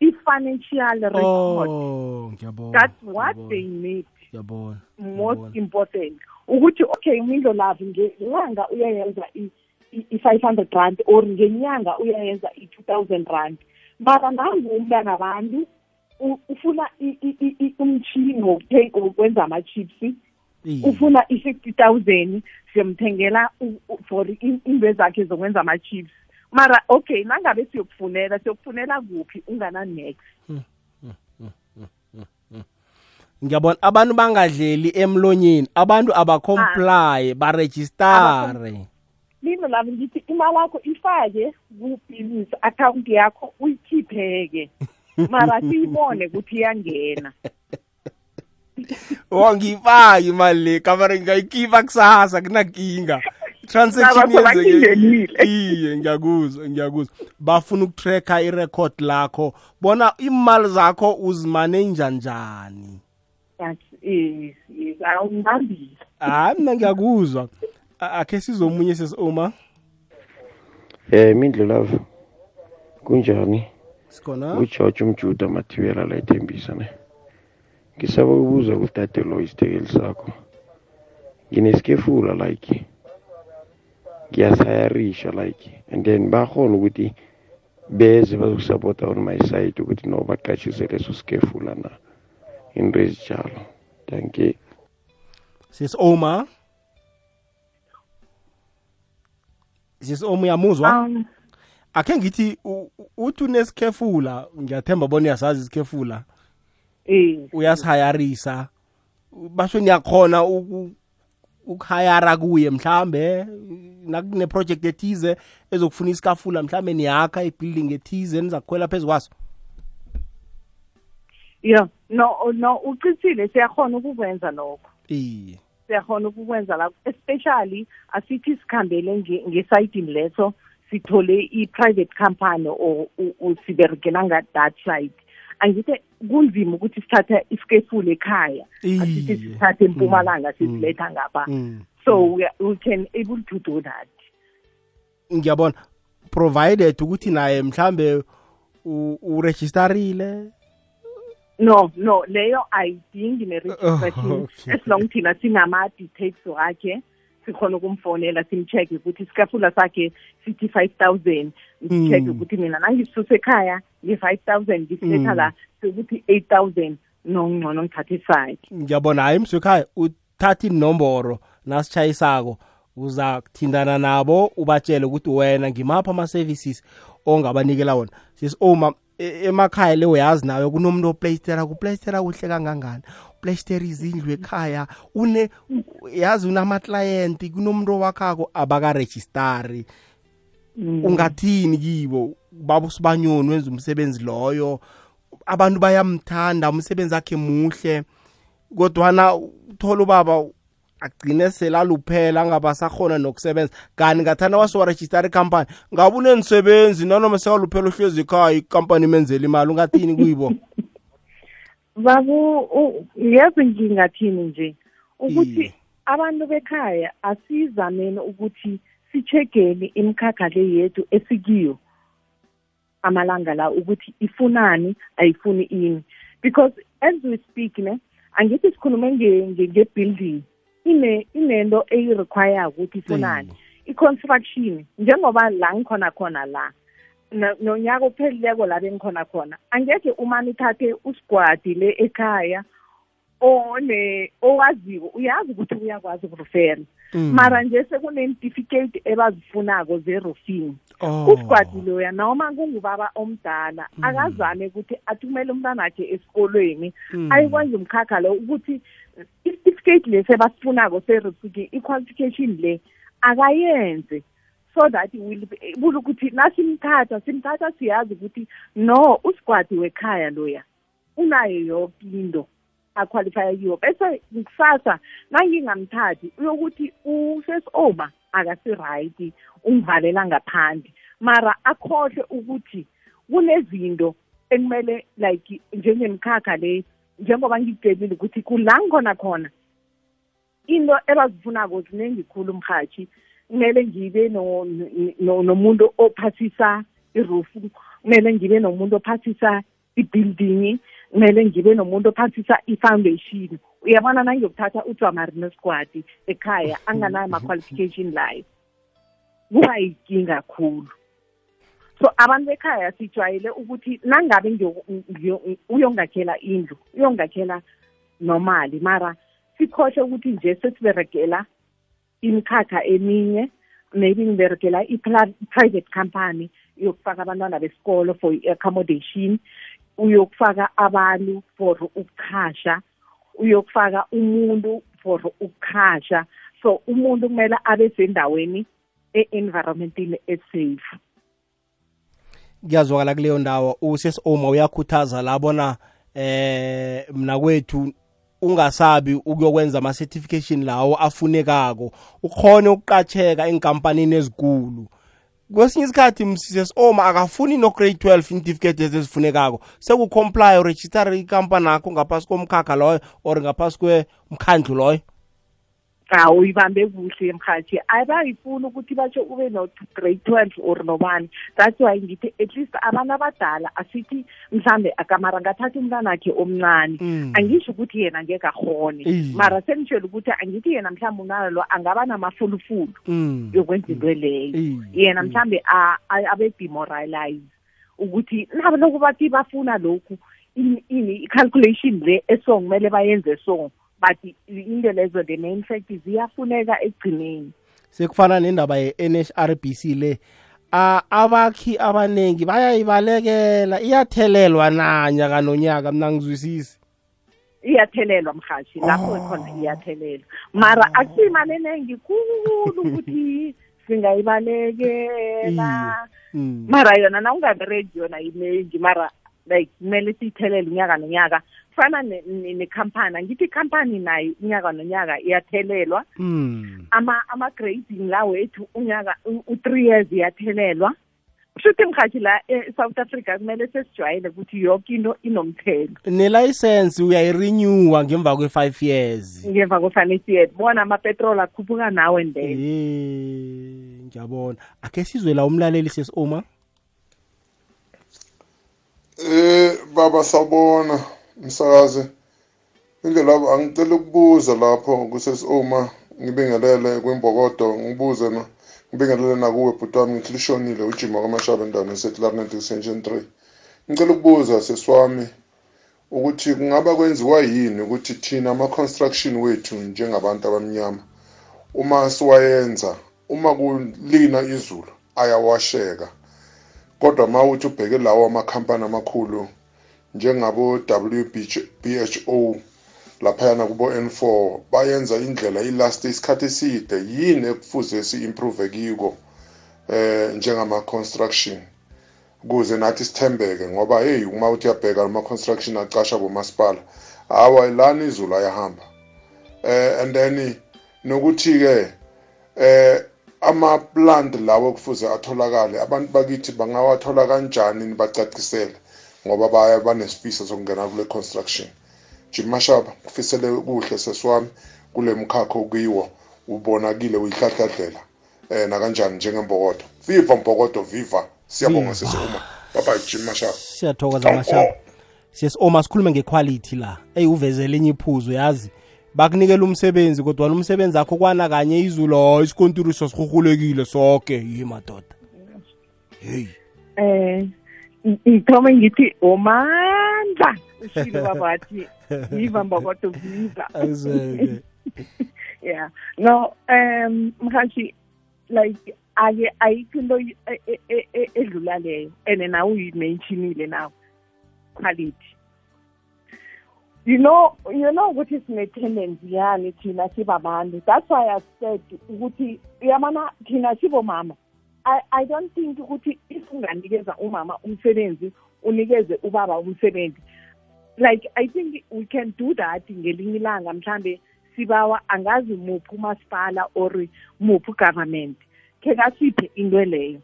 Speaker 2: i-financial
Speaker 1: oh ngiyabona
Speaker 2: that's what
Speaker 1: ngiyabona,
Speaker 2: they need.
Speaker 1: Ngiyabona
Speaker 2: most important. Ukuthi okay umindo lavo ngenyanga uyayenza i- i- i-five hundred rand or ngenyanga uyayenza i-two thousand rand. Mara nangumntana abantu u- ufuna i- i- i- i- umtshini wokuthe- wokwenza ama-chips
Speaker 1: Iye.
Speaker 2: ufuna i-fifty thousand siyomthengela u- u- for in- into zakhe zokwenza ama-chips. Mara okay nangabe siyokufunela siyokufunela kuphi ungana-next?
Speaker 1: Ngiyabona abantu bangadleli emlonyeni abantu abacomply barejistare.
Speaker 2: Lino lami ngithi imali yakho ifake ku-business account yakho uyikhiphe-ke. mara siyibone ukuthi iyangena.
Speaker 1: Wangifaki imali le kamara ngingayikhipha kusasa kunakinga. Transaction
Speaker 2: Naba
Speaker 1: yenzeke
Speaker 2: sebakungenile.
Speaker 1: iye ngiyakuzwa ngiyakuzwa. Bafuna ukutracka irecord lakho bona imali zakho uzimaneja njani
Speaker 2: Yes, yes, yes. awungibambile
Speaker 1: hayi mina ngiyakuzwa. A- akhe sizomunye sesioma
Speaker 8: Eh mindlu love kunjani?
Speaker 1: Sikhona?
Speaker 8: Ugeorge umjuda mathibela la ethembisa ne. Ngisaba ukubuza kudade lo isitekeli sakho nginesikefula like ngiyasayarisha like and then bakhona ukuthi beze bazokusapota on my side ukuthi no baqashise leso sikefula na into ezinjalo thank you.
Speaker 1: Sesioma sesioma uyamuzwa?
Speaker 2: Um
Speaker 1: akhe ngithi uthi unesikhefula ngiyathemba bona uyasazi isikhefula
Speaker 2: eh
Speaker 1: uyasihayarisa. Basho niyakhona ukuhayara kuye mhlambe nakune-project ethize ezokufuna isikafula mhlambe niyakha ibuilding ethize nizakukhwela phezu kwaso.
Speaker 2: Yeah no no ucithile siyakhona ukukwenza lokho.
Speaker 1: Iye.
Speaker 2: Siyakhona ukukwenza lapho especially asithi sikhambele nge- ngesayidini leso sithole i-private company or siberegela nga-that side. Angithi kunzima ukuthi sithathe isikefula ekhaya. Asithi sithathe empumalanga
Speaker 1: Mm.
Speaker 2: sisiletha ngapha.
Speaker 1: Mm.
Speaker 2: so we, we can able to do that.
Speaker 1: Ngiyabona. Provided ukuthi naye mhlambe uregistarile
Speaker 2: no no leyo ayidingi ne-registration
Speaker 1: Oh,
Speaker 2: as long thina sinama-details wakhe. Sikhona ukumfonela simcheck ukuthi isikafula sakhe sithi five thousand ngicheck
Speaker 1: Mm.
Speaker 2: ukuthi mina nangisisusa ekhaya nge-five thousand ngisiletha
Speaker 1: Mm.
Speaker 2: la sekuthi eight thousand nongcono ngithathe isakhe
Speaker 1: ngiyabona hayi msukhaya uthatha inomboro nasitshayisako uza kuthindana nabo ubatshele ukuthi wena ngimaphi ama-services ongabanikela wona sis oma e- emakhaya le uyazi nawe kunomuntu oplaystera kuplaystera kuhle kangangani? Uplaystera izindlu ekhaya une yazi unama-client kunomuntu owakhako abakarejistari ungathini kibo? Baba sibanyoni wenza umsebenzi loyo. Abantu bayamthanda umsebenzi wakhe muhle. Kodwana uthola ubaba agcine selaluphela angaba sakhona nokusebenza. Kanti ngathana wasiwarejistara ikhampani ngabe unenisebenzi nanoma sekaluphela uhlezi ekhaya ikampani imenzela imali ungathini kuyibo?
Speaker 2: Babu u- yazi ngingathini nje? Ukuthi
Speaker 1: Iye.
Speaker 2: abantu bekhaya asizameni ukuthi sichegeni imikhakha le yethu esikiyo amalanga la ukuthi ifunani ayifuni ini. Because as we speak ne angithi sikhulume nge- nge- nge-building. Ine inento eyi-require ukuthi ifunani i-construction njengoba la ngikhona khona la no- nonyaka ophelileko la bengikhona khona angeke umane uthathe usigwadi le ekhaya one owaziko uyazi ukuthi uyakwazi ukurufera
Speaker 1: Mm.
Speaker 2: mara nje sekunentificate ebazifunako ze-roofing
Speaker 1: Oh.
Speaker 2: usigwadi loya noma kungubaba omdala akazame ukuthi athumele umntwana wakhe esikolweni
Speaker 1: Mm.
Speaker 2: ayikwenza umkhakha lo ukuthi isitifikate lesi ebasifunako se-roofing i-qualification le akayenze so that able ukuthi nasimthatha simthatha siyazi ukuthi no usigwadi wekhaya loya unayo yoke into aqualify kiyo. Bese kusasa nangingamthathi uyokuthi usesoma akasi-right ungivalela ngaphandle. Mara akhohlwe ukuthi kunezinto ekumele like njengemkhakha le njengoba ngikutshelile ukuthi kula ngikhona khona into ebazifunako ziningi khulu mhathi kumele ngibe no- no- nomuntu ophasisa irufu kumele ngibe nomuntu ophasisa i-building kumele ngibe nomuntu ophathisa i-foundation. Uyabona nangiyokuthatha ujwamari nesigwadi ekhaya anganayo ama-qualification layo. Kuba yinkinga khulu. So abantu bekhaya sijwayele ukuthi nangabe ngiyo- ngiyo- uyongakhela indlu uyongakhela normali mara sikhohle ukuthi nje sesiberegela imikhakha eminye maybe ngiberegela i-private company yokufaka abantwana besikolo for i-accommodation uyokufaka abantu for ukukhasha uyokufaka umuntu for ukukhasha so umuntu kumele abe sendaweni e-environmentini esafe.
Speaker 1: Kuyazwakala kuleyo ndawo. Usesi oma uyakhuthaza la bona eh mna kwethu ungasabi ukuyokwenza ama-certification lawo afunekako ukhone ukuqacheka enkampanini ezikulu. Kwesinye isikhathi msisi oma akafuni no-grade 12 certificate ezifunekako. Sekucomply uregister ikampani yakho ngaphasi komkhakha loyo or ngaphasi kwemkhandlu loyo.
Speaker 2: Hawu uyibambe kuhle mhathi abayifuni ukuthi batsho ube no-grade twelve or nobani that's why ngithi at least abantu abadala asithi mhlambe akamara ngathatha umntwana wakhe omncane
Speaker 1: Mm.
Speaker 2: angisho ukuthi yena ngeke akhone
Speaker 1: Iye.
Speaker 2: mara sengitshela ukuthi angithi yena mhlawumbe umntwana lo angaba namafulufulu
Speaker 1: Mm.
Speaker 2: yokwenza into leyo
Speaker 1: Iye.
Speaker 2: yena mhlambe a- a- abe demoralize ukuthi nabo lokhu bathi bafuna lokhu ini- i-calculation le eso kumele bayenze so but into lezo the main fact ziyafuneka ekugcineni.
Speaker 1: Sekufana nendaba ye-NHRBC le a abakhi abanengi bayayibalekela iyathelelwa nanyaka nonyaka mina ngizwisisi
Speaker 2: iyathelelwa mhashi lapho khona iyathelelwa. Mara akusimali enengi khulu ukuthi singayibalekela.
Speaker 1: Mm.
Speaker 2: mara yona nawungaberegi yona inengi mara like kumele siyithelele unyaka nonyaka kufana ne- ne- nekhampani angithi ikhampani nayo unyaka nonyaka iyathelelwa.
Speaker 1: Mm.
Speaker 2: ama ama-grading la wethu unyaka u-three years iyathelelwa. Kushuthi mhathi la e-south africa kumele sesijwayele ukuthi yonke into inomthelo
Speaker 1: nelayisensi uyayirenewa ngemva kwe-five years.
Speaker 2: Ngemva kwefanele siyet bona amapetrol akhuphuka nawe and then
Speaker 1: Eh, ngiyabona. Akhe sizwe la umlaleli sesioma
Speaker 9: Eh baba sabona msakaze indlela lapho angicela ukubuza lapho kusesoma ngibingelele kwimbokodo ngibuze na ngibingelele nakuwe bhuti wami ngithi lishonile ujima kwamashaba endaweni eseClarnet Extension 3 ngicela ukubuza sesiwami ukuthi kungaba kwenziwa yini ukuthi thina ama-construction wethu njengabantu abamnyama uma siwayenza uma kulina izulu ayawasheka. Kodwa ma uthi ubheke lawo amakhampani amakhulu njengabo WBHO laphayana kubo N4 bayenza indlela ilast isikhathi eside. Yini ekufuze si-improve kiko eh njengama construction ukuze nathi sithembeke ngoba hey uma uthi uyabheka ama construction acasha bomasipala hawa lana izulu ayahamba. Eh and then nokuthi ke eh ama plant lawo kufuze atholakale abantu bakithi bangawathola kanjani nibacacisele. Ngoba baya banesifiso sokungena kule construction. Jim Mashaba kufisele kuhle sesiwami kule mkhakha okuyiwo ubonakile uyihlahladlela um nakanjani njengembokodo. Viva mbokodo viva. Siyabonga sisi uma baba jim mashaba
Speaker 1: siyathokoza mashaba siyesoma sikhulume ngequality la. Eyi uvezele enye iphuzo yazi. Bakunikela umsebenzi kodwa umsebenzi akho kwana kanye izulu hayi isikontiri sasirhurhulekile soke. Yi madoda. Heyi
Speaker 2: eh ngithome ngithi omandla ushilo babathi viva mbokodo viva
Speaker 1: azeke
Speaker 2: yeah. No um mhashi like ake ayikho into e- e- e- edlula leyo and nawe uyimentionile nawe quality. You know you know ukuthi sine-tendency yani thina sibabantu. That's why i said ukuthi uyabona thina sibomama. I, I don't think ukuthi if unganikeza umama umsebenzi unikeze ubaba umsebenzi. Like i think we can do that ngelinye ilanga mhlambe sibawa angazi muphi umasipala or muphi ugovernment khe kasiphe into leyo.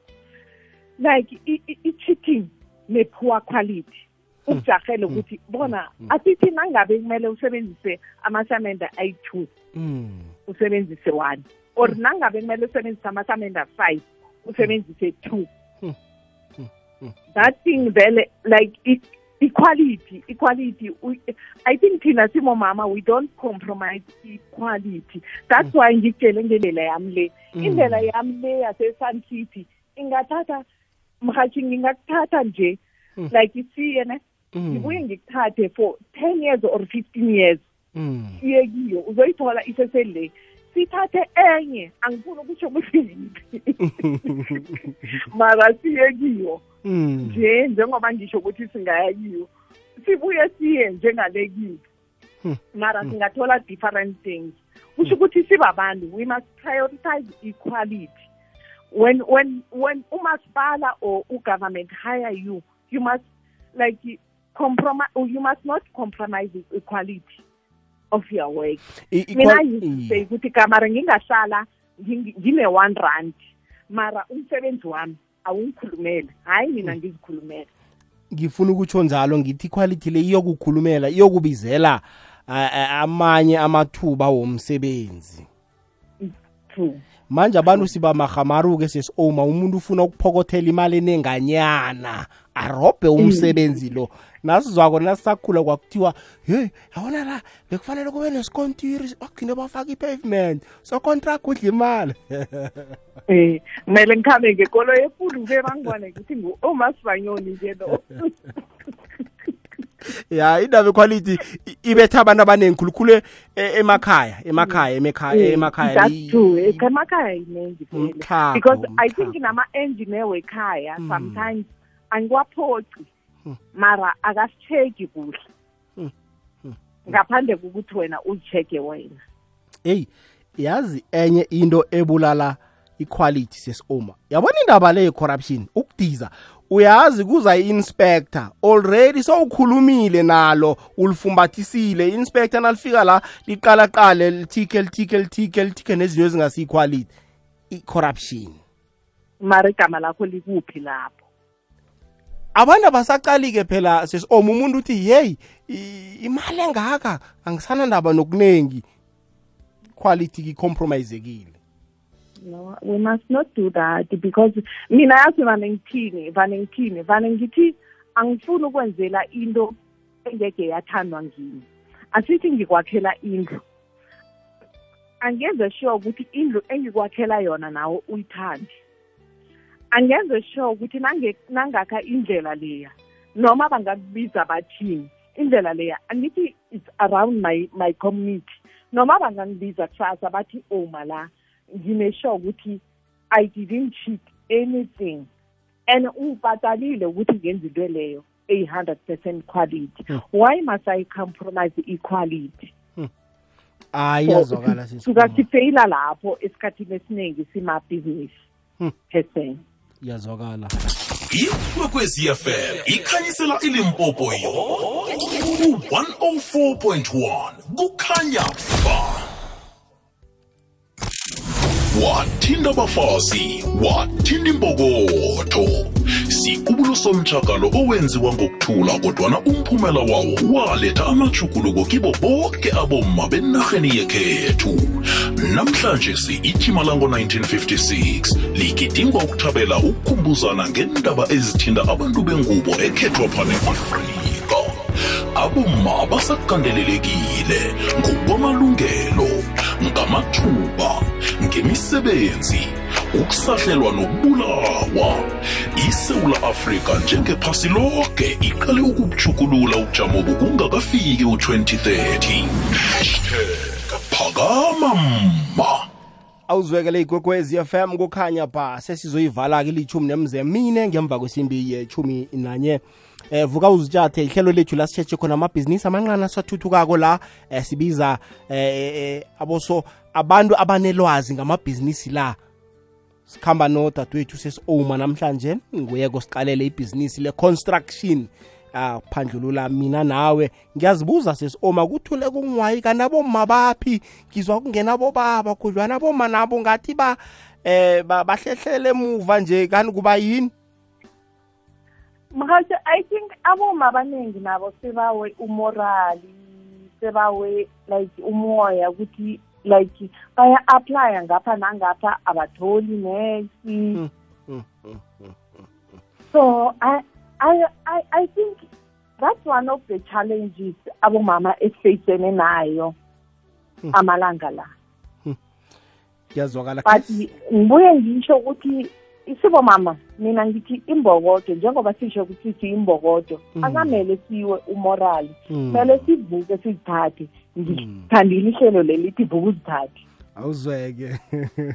Speaker 2: Like i-cheating ne-poor quality. Ukujahele ukuthi bona asithi nangabe kumele usebenzise amasamenda ayi-two
Speaker 1: Mm.
Speaker 2: usebenzise one. Or nangabe kumele usebenzise amasamenda five usebenzise two that thing vele like i- equality equality we, i think thina simomama we don't compromise equality. That's why ngikutshele ngendlela yami le. Indlela yami le yase-sun city ingathatha mhathi ngingakuthatha nje like isiye ne ngibuye ngikuthathe for ten years or fifteen years.
Speaker 1: Mm.
Speaker 2: siye kiyo uzoyithola isesele sithathe enye angifuni ukutsho ukuthi mara siye kiyo.
Speaker 1: Mm.
Speaker 2: nje njengoba ngisho ukuthi singaya kiyo sibuye siye njengale kiyo mara singathola different things. Kusho ukuthi sibabantu we must prioritize equality. When when when umasipala or ugovernment hire you you must like compromise you must not compromise equality. Of your work. Mina ngise ukuthi kamara ngingahlala ngingi- ngine-one rand mara umsebenzi wami awungikhulumele. Hhayi mina ngizikhulumele.
Speaker 1: Ngifuna ukutsho njalo ngithi iquality le iyokukhulumela iyokubizela amanye amathuba womsebenzi. Manje abantu siba mahamaruke sesioma umuntu ufuna ukuphokothela imali enenganyana arobhe umsebenzi lo. Nasizwako nasisakhula kwakuthiwa hey yabona la? Bekufanele kube nesikontiri bagcine bafaka i-pavement so contract udla imali.
Speaker 2: Um kumele ngikhambe ngekolo yefulu ke bangibone ukuthi ngu-omasibanyoni nje lo.
Speaker 1: Ya indaba equality i- ibetha abantu abaningi khulukhulu e- emakhaya emakhaya emakhaya
Speaker 2: Eh,
Speaker 1: emakhaya.
Speaker 2: that's
Speaker 1: i-
Speaker 2: true. Emakhaya iningi vele.
Speaker 1: Umtlhago,
Speaker 2: because i
Speaker 1: umtlhago.
Speaker 2: think nama-engineer wekhaya sometimes angiwaphoci. Mara akasitheki kuhle. Ngaphandle kokuthi wena uzicheke wena.
Speaker 1: Eyi yazi enye into ebulala equality sesioma. Yabona indaba le corruption ukudiza uyazi kuza i-inspector. Already sowukhulumile nalo ulifumbathisile i-inspector nalifika la liqalaqale lithike lithike lithike lithike nezinto ezingasi-equality. I-corruption.
Speaker 2: Mara igama lakho likuphi lapho?
Speaker 1: Abantu abasacali-ke phela sesioma umuntu uthi yeyi i- imali engaka angisanandaba nokuningi quality ki-compromisekile
Speaker 2: no we must not do that because mina yazi vane ngithini vane ngithini vane ngithi angifuni ukwenzela into engeke yathandwa ngimi. Asithi ngikwakhela indlu. Angenze sure ukuthi indlu engikwakhela yona nawe uyithande angenze sure ukuthi nangakha indlela leya noma bangakubiza bathini indlela leya angithi it's around my my community. Noma bangangibiza kusasa bathi oma la ngine-sure ukuthi i didn't cheat anything. And ungibhatalile ukuthi ngenza into leyo eyi-hundred percent quality. Why must i compromise equality
Speaker 1: hayi yazwakala
Speaker 2: suka sifeyila lapho esikhathini esiningi simabhizinisi. Person
Speaker 1: yazwakala
Speaker 10: ikwekwezi fm ikhanyisela ilimpopo yonke ku-104.1 kukhanya ba wathinta abafazi wathinta imbokotho sikubulosomtshakalo owenziwa ngokuthula kodwana umphumela wawo waletha amajuguluko kibo boke abomma benarheni yekhethu. Namhlanje si-ijima lango-1956 ligidingwa ukuthabela ukukhumbuzana ngendaba ezithinda abantu bengubo ekhethwa phane afrika abomma abasakandelelekile ngokwamalungelo ngamathuba ngemisebenzi ukusahlelwa nokubulawa. Isewula afrika njengephasi lonke iqale ukubujukulula ubujamobu kungakafiki u-2030 hashtag phakama mma.
Speaker 1: Awuzwekele igwegwezi FM kukhanya ba sesizoyivala-ke ilithumi nemzemine ngemva kwesimbi yechumi nanye. Eh vuka uzitshathe ihlelo lethu lasitshetshe khona amabhizinisi amancane asathuthukako la eh, sibiza eh, eh, aboso abantu abanelwazi ngamabhizinisi la. Sikhamba nodadewethu sesi-oma namhlanje nguye kosiqalele ibhizinisi le-construction. Ah phandlulula mina nawe. Ngiyazibuza sesi-oma kuthule kungwayi kanti aboma baphi ngizwa kungena bobaba khudlwana aboma nabo ngathi ba eh ba- bahlehlele emuva nje kanti kuba yini?
Speaker 2: Mhathi i think aboma abaningi nabo sebawe umorali sebawe like umoya ukuthi like baya-aplya ngapha nangapha abatholi nesi. So I, I, I, think that's one of the challenges abomama esifacene nayo amalanga la.
Speaker 1: Kuyazwakala
Speaker 2: but ngibuye ngisho ukuthi isibomama mina ngithi imbokodo njengoba sisho ukuthi siyimbokodo
Speaker 1: Mm.
Speaker 2: akamele siwe umorali.
Speaker 1: Mm.
Speaker 2: kumele sivuke sizithathe. Ngithandile ihlelo leli lithi vuka uzithathe.
Speaker 1: Awuzweke.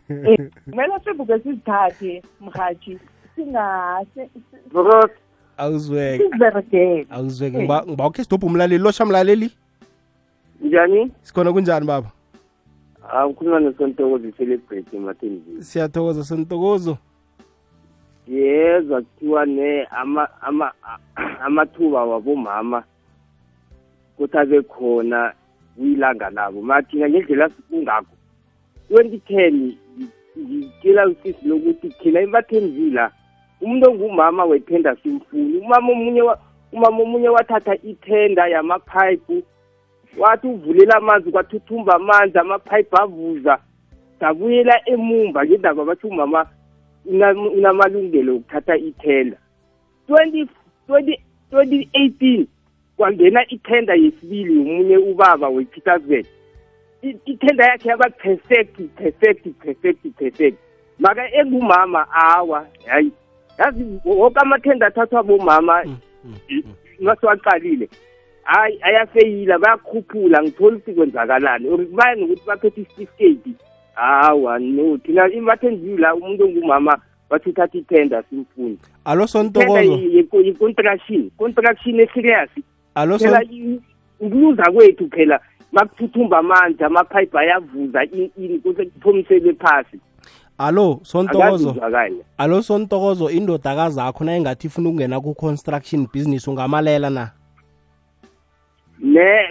Speaker 2: Eh, kumele sivuke sizithathe mhathi singase
Speaker 1: awuzweke.
Speaker 2: Siziberegele
Speaker 1: awuzweke.
Speaker 2: Eh.
Speaker 1: ngiba ngiba ukhe sidobha umlaleli. Losha mlaleli?
Speaker 11: Njani?
Speaker 1: Sikhona kunjani baba?
Speaker 11: Ah, ngikhuluma nosontokozo i-celebrate emathembini
Speaker 1: siyathokoza sentokozo
Speaker 11: yezwa kuthiwa ne ama ama a- amathuba wabomama kuthi abe khona kuyilanga labo. Mathina ngendlela sikungakho twenty ten ngitshela usisi lokuthi thina ebathenzila umuntu ongumama wethenda simfuni umama omunye wa- umama omunye wathatha ithenda yamaphayiphu wathi uvulela amanzi kwathuthumba amanzi amaphayiphu avuza sabuyela emumva ngendaba bathi umama una- unamalungelo okuthatha ithenda. 20 20 2018 kwangena ithenda yesibili yomunye ubaba we-petersburg. I- ithenda yakhe yaba perfect perfect perfect perfect. Maka engumama awa hayi. Yazi woke amathenda athathwa bomama masiwaqalile hayi ayafeyila bayakhuphula ngithole ukuthi kwenzakalani. Or baya nokuthi baphethe isitifiketi hawa no thina imathenzila umuntu ongumama bathi uthatha ithenda simfuni
Speaker 1: alo sontokozo.
Speaker 11: yi- yi- yi-construction construction eserious
Speaker 1: alo
Speaker 11: phela ukuluza kwethu phela makuthuthumba amanzi amaphayiphi ayavuza ini kuthomisele phasi.
Speaker 1: Alo sontokozo.
Speaker 11: Akazizwakale
Speaker 1: alo sontokozo indodakazi akho nayingathi ifuna ukungena ku-construction business ungamalela na?
Speaker 11: Ne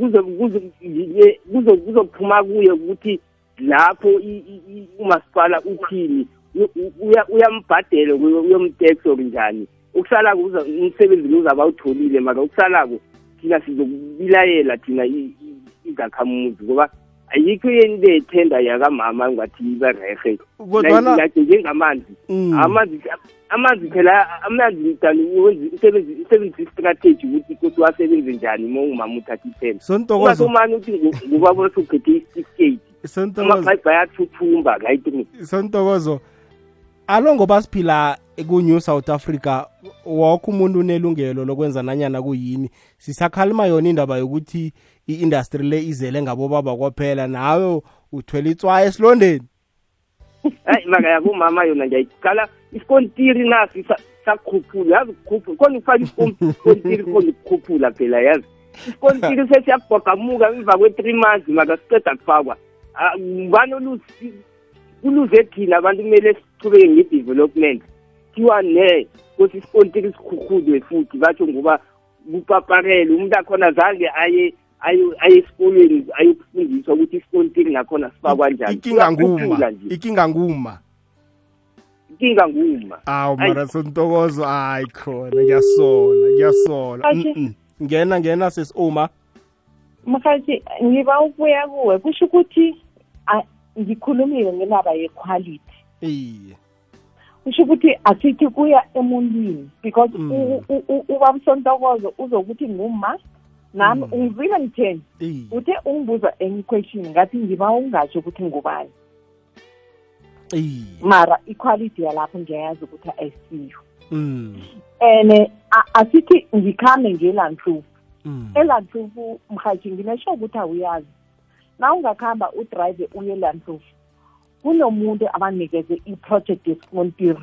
Speaker 11: kuzo- kuzo- ye- kuzo- kuzophuma kuye ukuthi lapho i- i- i- umasipala uthini u- u- uya- uyambhadele kuyo- uyomtexa or njani? Ukusala umsebenzi lo uzabe awutholile maka ukusalako thina sizokubilayela thina i- i- izakhamuzi ngoba ayikho yeni le thenda yakamama ngathi ibe rehe
Speaker 1: Kodwana-
Speaker 11: nathi njengamanzi.
Speaker 1: Mm.
Speaker 11: amanzi amanzi phela amanzi dani wenza isebenzi isebenzisa istrategy ukuthi ukuthi wasebenze njani uma ungumama uthatha ithenda
Speaker 1: Sontokozo.
Speaker 11: ungasomani ukuthi ngu- nguba bothi uphethe isitifiketi
Speaker 1: sontokozo.
Speaker 11: Amaphayiphi ayathuthumba right?
Speaker 1: Sontokozo alo ngoba siphila ku-new south africa woke umuntu unelungelo lokwenza nanyana kuyini? Sisakhalima yona indaba yokuthi i-industry le izele ngabobaba kwaphela nawe uthwele itswayo esilondeni.
Speaker 11: Hayi maka yabomama yona ngiyayicala isikontiri nasi sa- sakhuphula yazi ukukhuphula khona ufaka isikontiri khona ukukhuphula phela yazi? Isikontiri sesiyabhogamuka emva kwe-three months maka siceda kufakwa. Ah, ngubani kuluze thina abantu kumele sichubeke nge-development. Kuthiwa ne kothi isikontiri sikhukhulwe futhi batsho ngoba kupaparele umuntu akhona zange aye aye- aye esikolweni ayokufundiswa ukuthi isikontiri nakhona sifakwa njani.
Speaker 1: Ikinga
Speaker 11: Kuyakhuphula
Speaker 1: nguma
Speaker 11: nje.
Speaker 1: ikinga nguma.
Speaker 11: Inkinga nguma.
Speaker 1: Awu
Speaker 11: Ayi.
Speaker 1: mara sontokozo hayi khona ngiyasola ngiyasola
Speaker 2: Okay.
Speaker 1: Mm-mm. ngena ngena sesiuma
Speaker 2: mkhathi ngiba ukubuya kuwe. Kusho ukuthi a- ngikhulumile ngendaba yequality.
Speaker 1: Iye
Speaker 2: kusho ukuthi asithi kuya emuntwini because
Speaker 1: Mm.
Speaker 2: u- u- u- ubaba usontokozo uzokuthi nguma nami ungizile ngitheni
Speaker 1: iye
Speaker 2: uthe ungibuza enye question ngathi ngiba ungatsho ukuthi ngubani?
Speaker 1: Iye
Speaker 2: mara equality yalapho ngiyayazi ukuthi ayisiyo
Speaker 1: Mm,
Speaker 2: and a- asithi ngikhambe ngelantlufu
Speaker 1: mm.
Speaker 2: elantlufu mhathi nginesho ukuthi awuyazi. Na ungakuhamba udrive uye elantlufu kunomuntu abanikeze i-project yesikontiri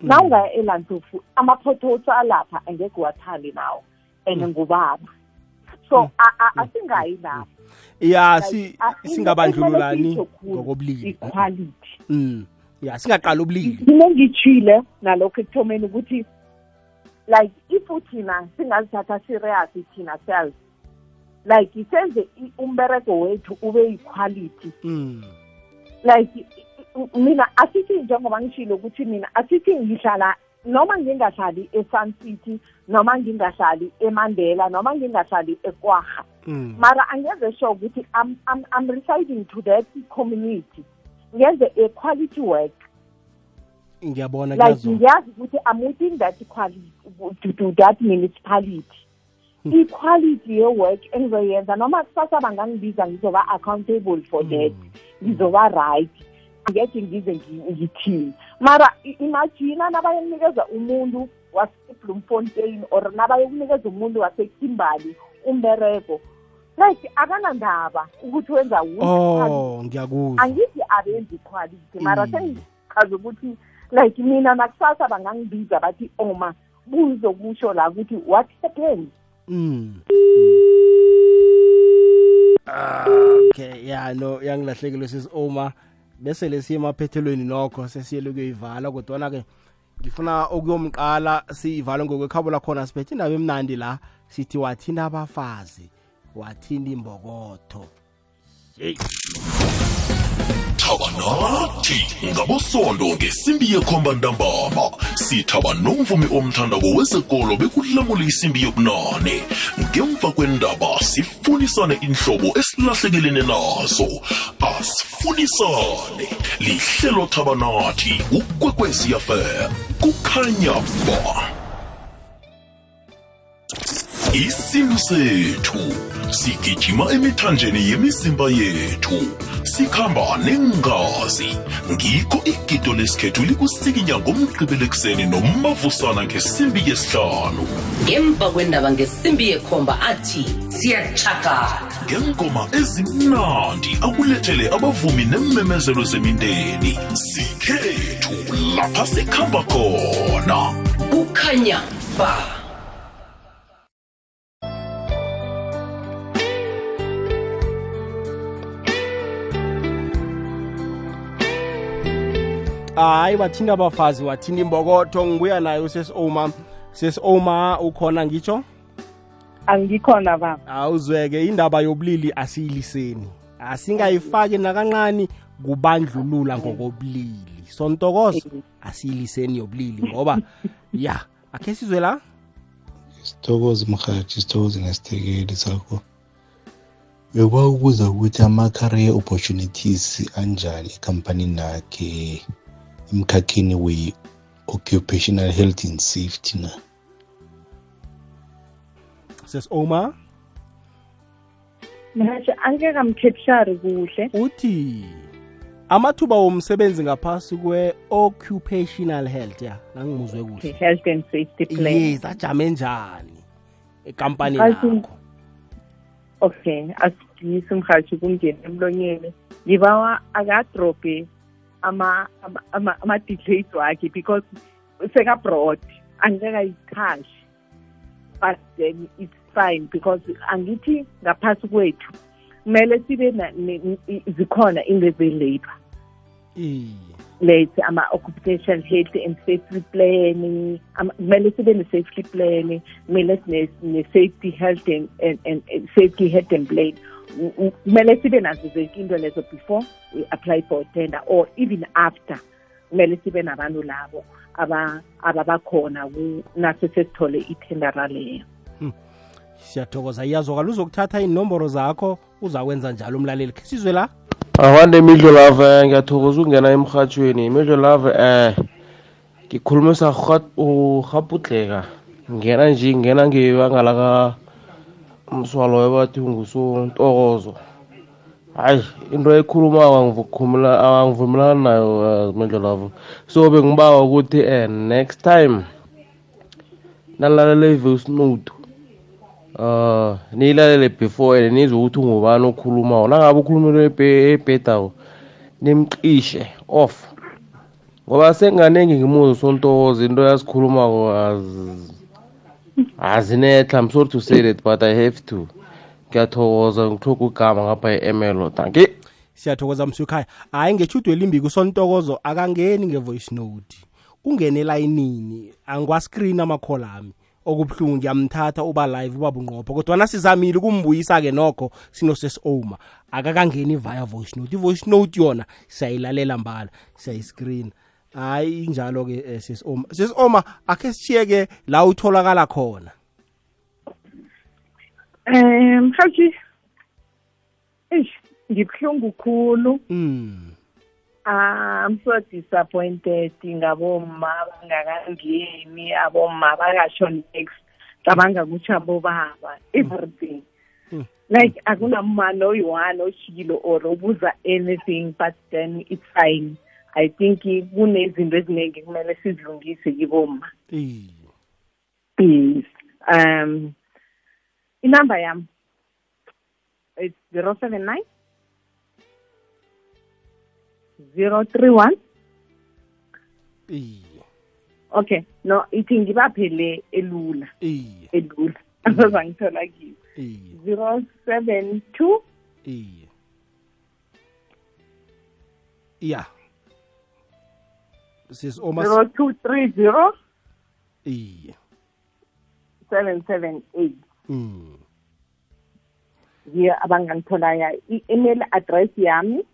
Speaker 2: na ungaya elantlufu ama-potholes alapha angeke wathande nawo and ngubaba. So a- a- asingayi lapho
Speaker 1: ya
Speaker 2: Like,
Speaker 1: si
Speaker 2: a- into
Speaker 1: singabandlululani
Speaker 2: ekumele siyitsho khulu,
Speaker 1: ngokobulili
Speaker 2: equality
Speaker 1: Mm, ya singaqala ubulili.
Speaker 2: Mina ngitshile nalokho ekuthomeni ukuthi like if thina singazithatha serious thina self like senze i- umberego wethu ube equality
Speaker 1: Mm,
Speaker 2: like i- i- mina asithi njengoba ngishilo ukuthi mina asithi ngihlala noma ngingahlali e-sun city noma ngingahlali emandela noma ngingahlali ekwaha.
Speaker 1: Mm.
Speaker 2: mara angenze sure ukuthi I'm, I'm, I'm residing to that community. Ngenze a quality work.
Speaker 1: Ngiyabona
Speaker 2: like
Speaker 1: kuyazo
Speaker 2: ngiyazi ukuthi I'm within that quality to, to that municipality. Equality ye-work engizoyenza noma kusasa bangangibiza ngizoba accountable for that. Ngizoba right. Angekhe ngize ngi- ngithini? Mara i- imagina nabayokunikeza umuntu wase-bloemfontein or nabayokunikeza umuntu wase-kimbali umbereko like akanandaba ukuthi wenza wuphi
Speaker 1: oh ngiyakuzwa.
Speaker 2: Angithi abenzi equality mara
Speaker 1: Mm.
Speaker 2: sengichaza ukuthi like mina nakusasa bangangibiza bathi oma buzokusho la ukuthi what happened?
Speaker 1: Mm. Ah, okay. Ya no yangilahlekile sisi Oma bese lesiye emaphethelweni nokho sesiyele kuyivala kodwa ke ngifuna ukuyomqala siyivale ngokwekhabo lakhona. Siphethe indaba emnandi la sithi wathinda abafazi wathinda imbokotho. Hey
Speaker 10: thaba nathi ngabosondo ngesimbi yekhomba ntambama. Sithaba nomvumi omthandako wezekolo bekulamula isimbi yobunane. Ngemva kwendaba sifunisane inhlobo esilahlekelene nazo asifunisane. Lihlelo thaba nathi ukwekwezi fm kukhanya ba. Isintu sethu sigijima emithanjeni yemizimba yethu. Sikhamba nengazi. Ngikho igido lesikhethu likusikinya ngomgqibelekuseni nomavusana ngesimbi yesihlanu.
Speaker 12: Ngemva kwendaba ngesimbi yekhomba athi siyatshakala
Speaker 10: ngengoma ezimnandi akulethele abavumi nememezelo zemindeni. Sikhethu lapha sikhamba khona.
Speaker 12: Kukhanya ba
Speaker 1: hayi wathinda abafazi wathinda imbokotho. Ngibuya naye usesioma sesioma ukhona ngitsho?
Speaker 2: Angikhona baba
Speaker 1: awuzweke indaba yobulili asiyiliseni. Asingayifaki nakancane kubandlulula ngokobulili. Sontokozo asiyiliseni yobulili ngoba ya akhe sizwe la?
Speaker 7: Sithokoze mhathi sithokoze nesitekeli sakho. Bekuba ukubuza ukuthi ama-career opportunities anjani ekhampanini nakhe emkhakheni we-occupational health and safety na?
Speaker 1: Sesioma
Speaker 2: manje angeke amkhepshari kuhle.
Speaker 1: Uthi amathuba womsebenzi ngaphasi kwe-occupational health ya nangimuzwe kuhle.
Speaker 2: Health and safety plan.
Speaker 1: Yes ajame njani ekampanini yakho?
Speaker 2: Okay asidisi mhathi kungena emlonyeni. Ngibawa akadrobhe ama- ama- ama- ama-details wakhe because sekabroad angekayithashi but then it's fine because angithi ngaphasi kwethu kumele sibe na- ne- i- zikhona
Speaker 1: iye.
Speaker 2: Let's ama-occupational health and safety plan kumele sibe ne-safety plan kumele ne-safety health and, and, and, safety health and plan kumele sibe nazo zonke into lezo before we apply for a tender or even after kumele sibe nabantu labo aba- ababakhona ku- nase sesithole ithendera leyo
Speaker 1: siyathokoza. Iyazwakala. Uzokuthatha inomboro zakho uzakwenza njalo umlaleli. Khe sizwe la?
Speaker 8: Awande midlo lava ngiyathokoza ukungena emrhatshweni midlo lava eh ngikhulumisa urhaputleka ngena nje ngena ngebanga laka mswalo webathi ngusontokozo. Hayi into ekhulumako angivukhumula angivumelani nayo eh, midlo lava so bengibawa ukuthi eh next time nalalela i-voice note uh niyilalele before and nizwe ukuthi ungubani okhulumayo nangabe ukhulumela ebhedawo nimcishe off. Ngoba senganenge ngimuzi sontokozo into yasikhulumako az- azinetla i'm sorry to say that but i have to ngiyathokoza ngithoga ugama ngapha e-emelo danki
Speaker 1: siyathokoza msukhaya hayi ngetshudwe elimbi kusontokozo akangeni nge-voice note. Ungene elayinini angiwascreen amakhol ami. Okubuhlungu ngiyamthatha uba live uba bunqopho. Kodwana sizamile ukumbuyisa-ke nokho sinosesi oma akakangeni via voice note. I-voice note yona siyayilalela mbala siyayiscreen. Hayi injalo-ke eh, sesi oma sesi oma akhe sishiye-ke la utholakala khona.
Speaker 2: Um mhathi eish ngibuhlungu khulu.
Speaker 1: Mm.
Speaker 2: I'm so disappointed ngaboma bangakangeni aboma bakasho next cabanga ukuthi abobaba everything. Like akunamani oyi-one oshilo or obuza anything but then it's fine. I think kunezinto eziningi kumele sizilungise kiboma
Speaker 1: Iye.
Speaker 2: yes um inamba yami it's zero seven nine zero three one.
Speaker 1: Iye
Speaker 2: okay no ithi ngibaphele elula.
Speaker 1: Iye
Speaker 2: elula. Azazangithola kiyo
Speaker 1: iye
Speaker 2: zero seven two.
Speaker 1: Iye ya. Sesi oma
Speaker 2: zero two three zero
Speaker 1: iye.
Speaker 2: seven seven eight.
Speaker 1: Mm.
Speaker 2: ngiyo abangangitholaya i-email address yami.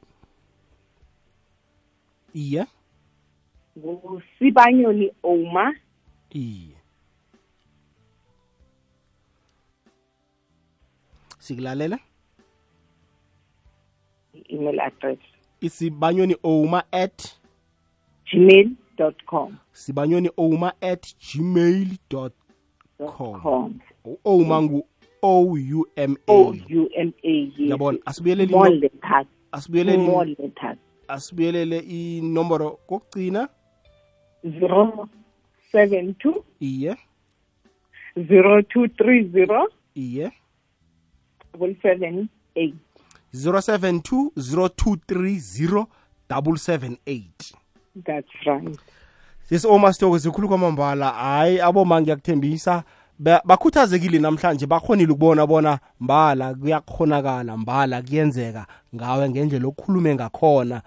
Speaker 1: Iye.
Speaker 2: Ngusibanyoni oma
Speaker 1: iye. Sikulalela?
Speaker 2: I-email address.
Speaker 1: Isibanyoni ouma at
Speaker 2: gmail dot com.
Speaker 1: Sibanyoni ouma at gmail dot com.
Speaker 2: Com.
Speaker 1: Ouma ngu o u m a.
Speaker 2: O u m a yes.
Speaker 1: Ngiyabona. Asibuyelele
Speaker 2: Small
Speaker 1: ino-
Speaker 2: letters
Speaker 1: asibuyelele
Speaker 2: small letters
Speaker 1: asibuyelele inomboro kokugcina.
Speaker 2: zero seven two
Speaker 1: iye.
Speaker 2: zero two three zero
Speaker 1: iye.
Speaker 2: double seven eight.
Speaker 1: 072 0230 778
Speaker 2: that's right.
Speaker 1: Sesioma sitoko zikhulu kwamambala. Hayi aboma ngiyakuthembisa ba- bakhuthazekile namhlanje bakhonile ukubona bona mbala kuyakhonakala mbala kuyenzeka ngawe ngendlela okukhulume ngakhona.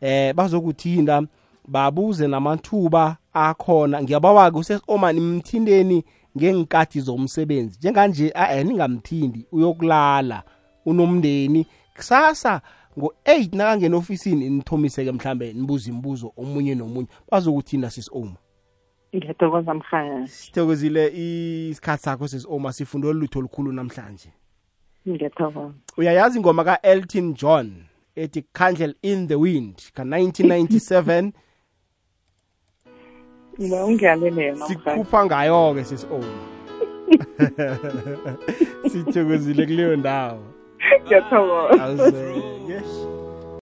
Speaker 1: Eh bazokuthinda babuze namathuba akhona. Ngiyabawa-ke usesioma nimthindeni ngenkathi zomsebenzi. Njenganje a ningamthindi uyokulala unomndeni. Kusasa ngo-8 nakangena ofisini nithomise-ke mhlambe nibuze imibuzo omunye nomunye. Bazokuthinda sisioma
Speaker 2: ngiyathokoza mhaya
Speaker 1: sithokozile isikhathi sakho sesioma sifunde olutho olukhulu namhlanje.
Speaker 2: Ngiyathokoza.
Speaker 1: Uyayazi ingoma ka-elton john ethi candle in the wind ka-1997
Speaker 2: Ngiba ungiyalela yona mhaya
Speaker 1: sikhupha ngayo-ke sesioma sithokozile kuleyo ndawo.
Speaker 2: ngiyathokoza
Speaker 1: Awuzeke.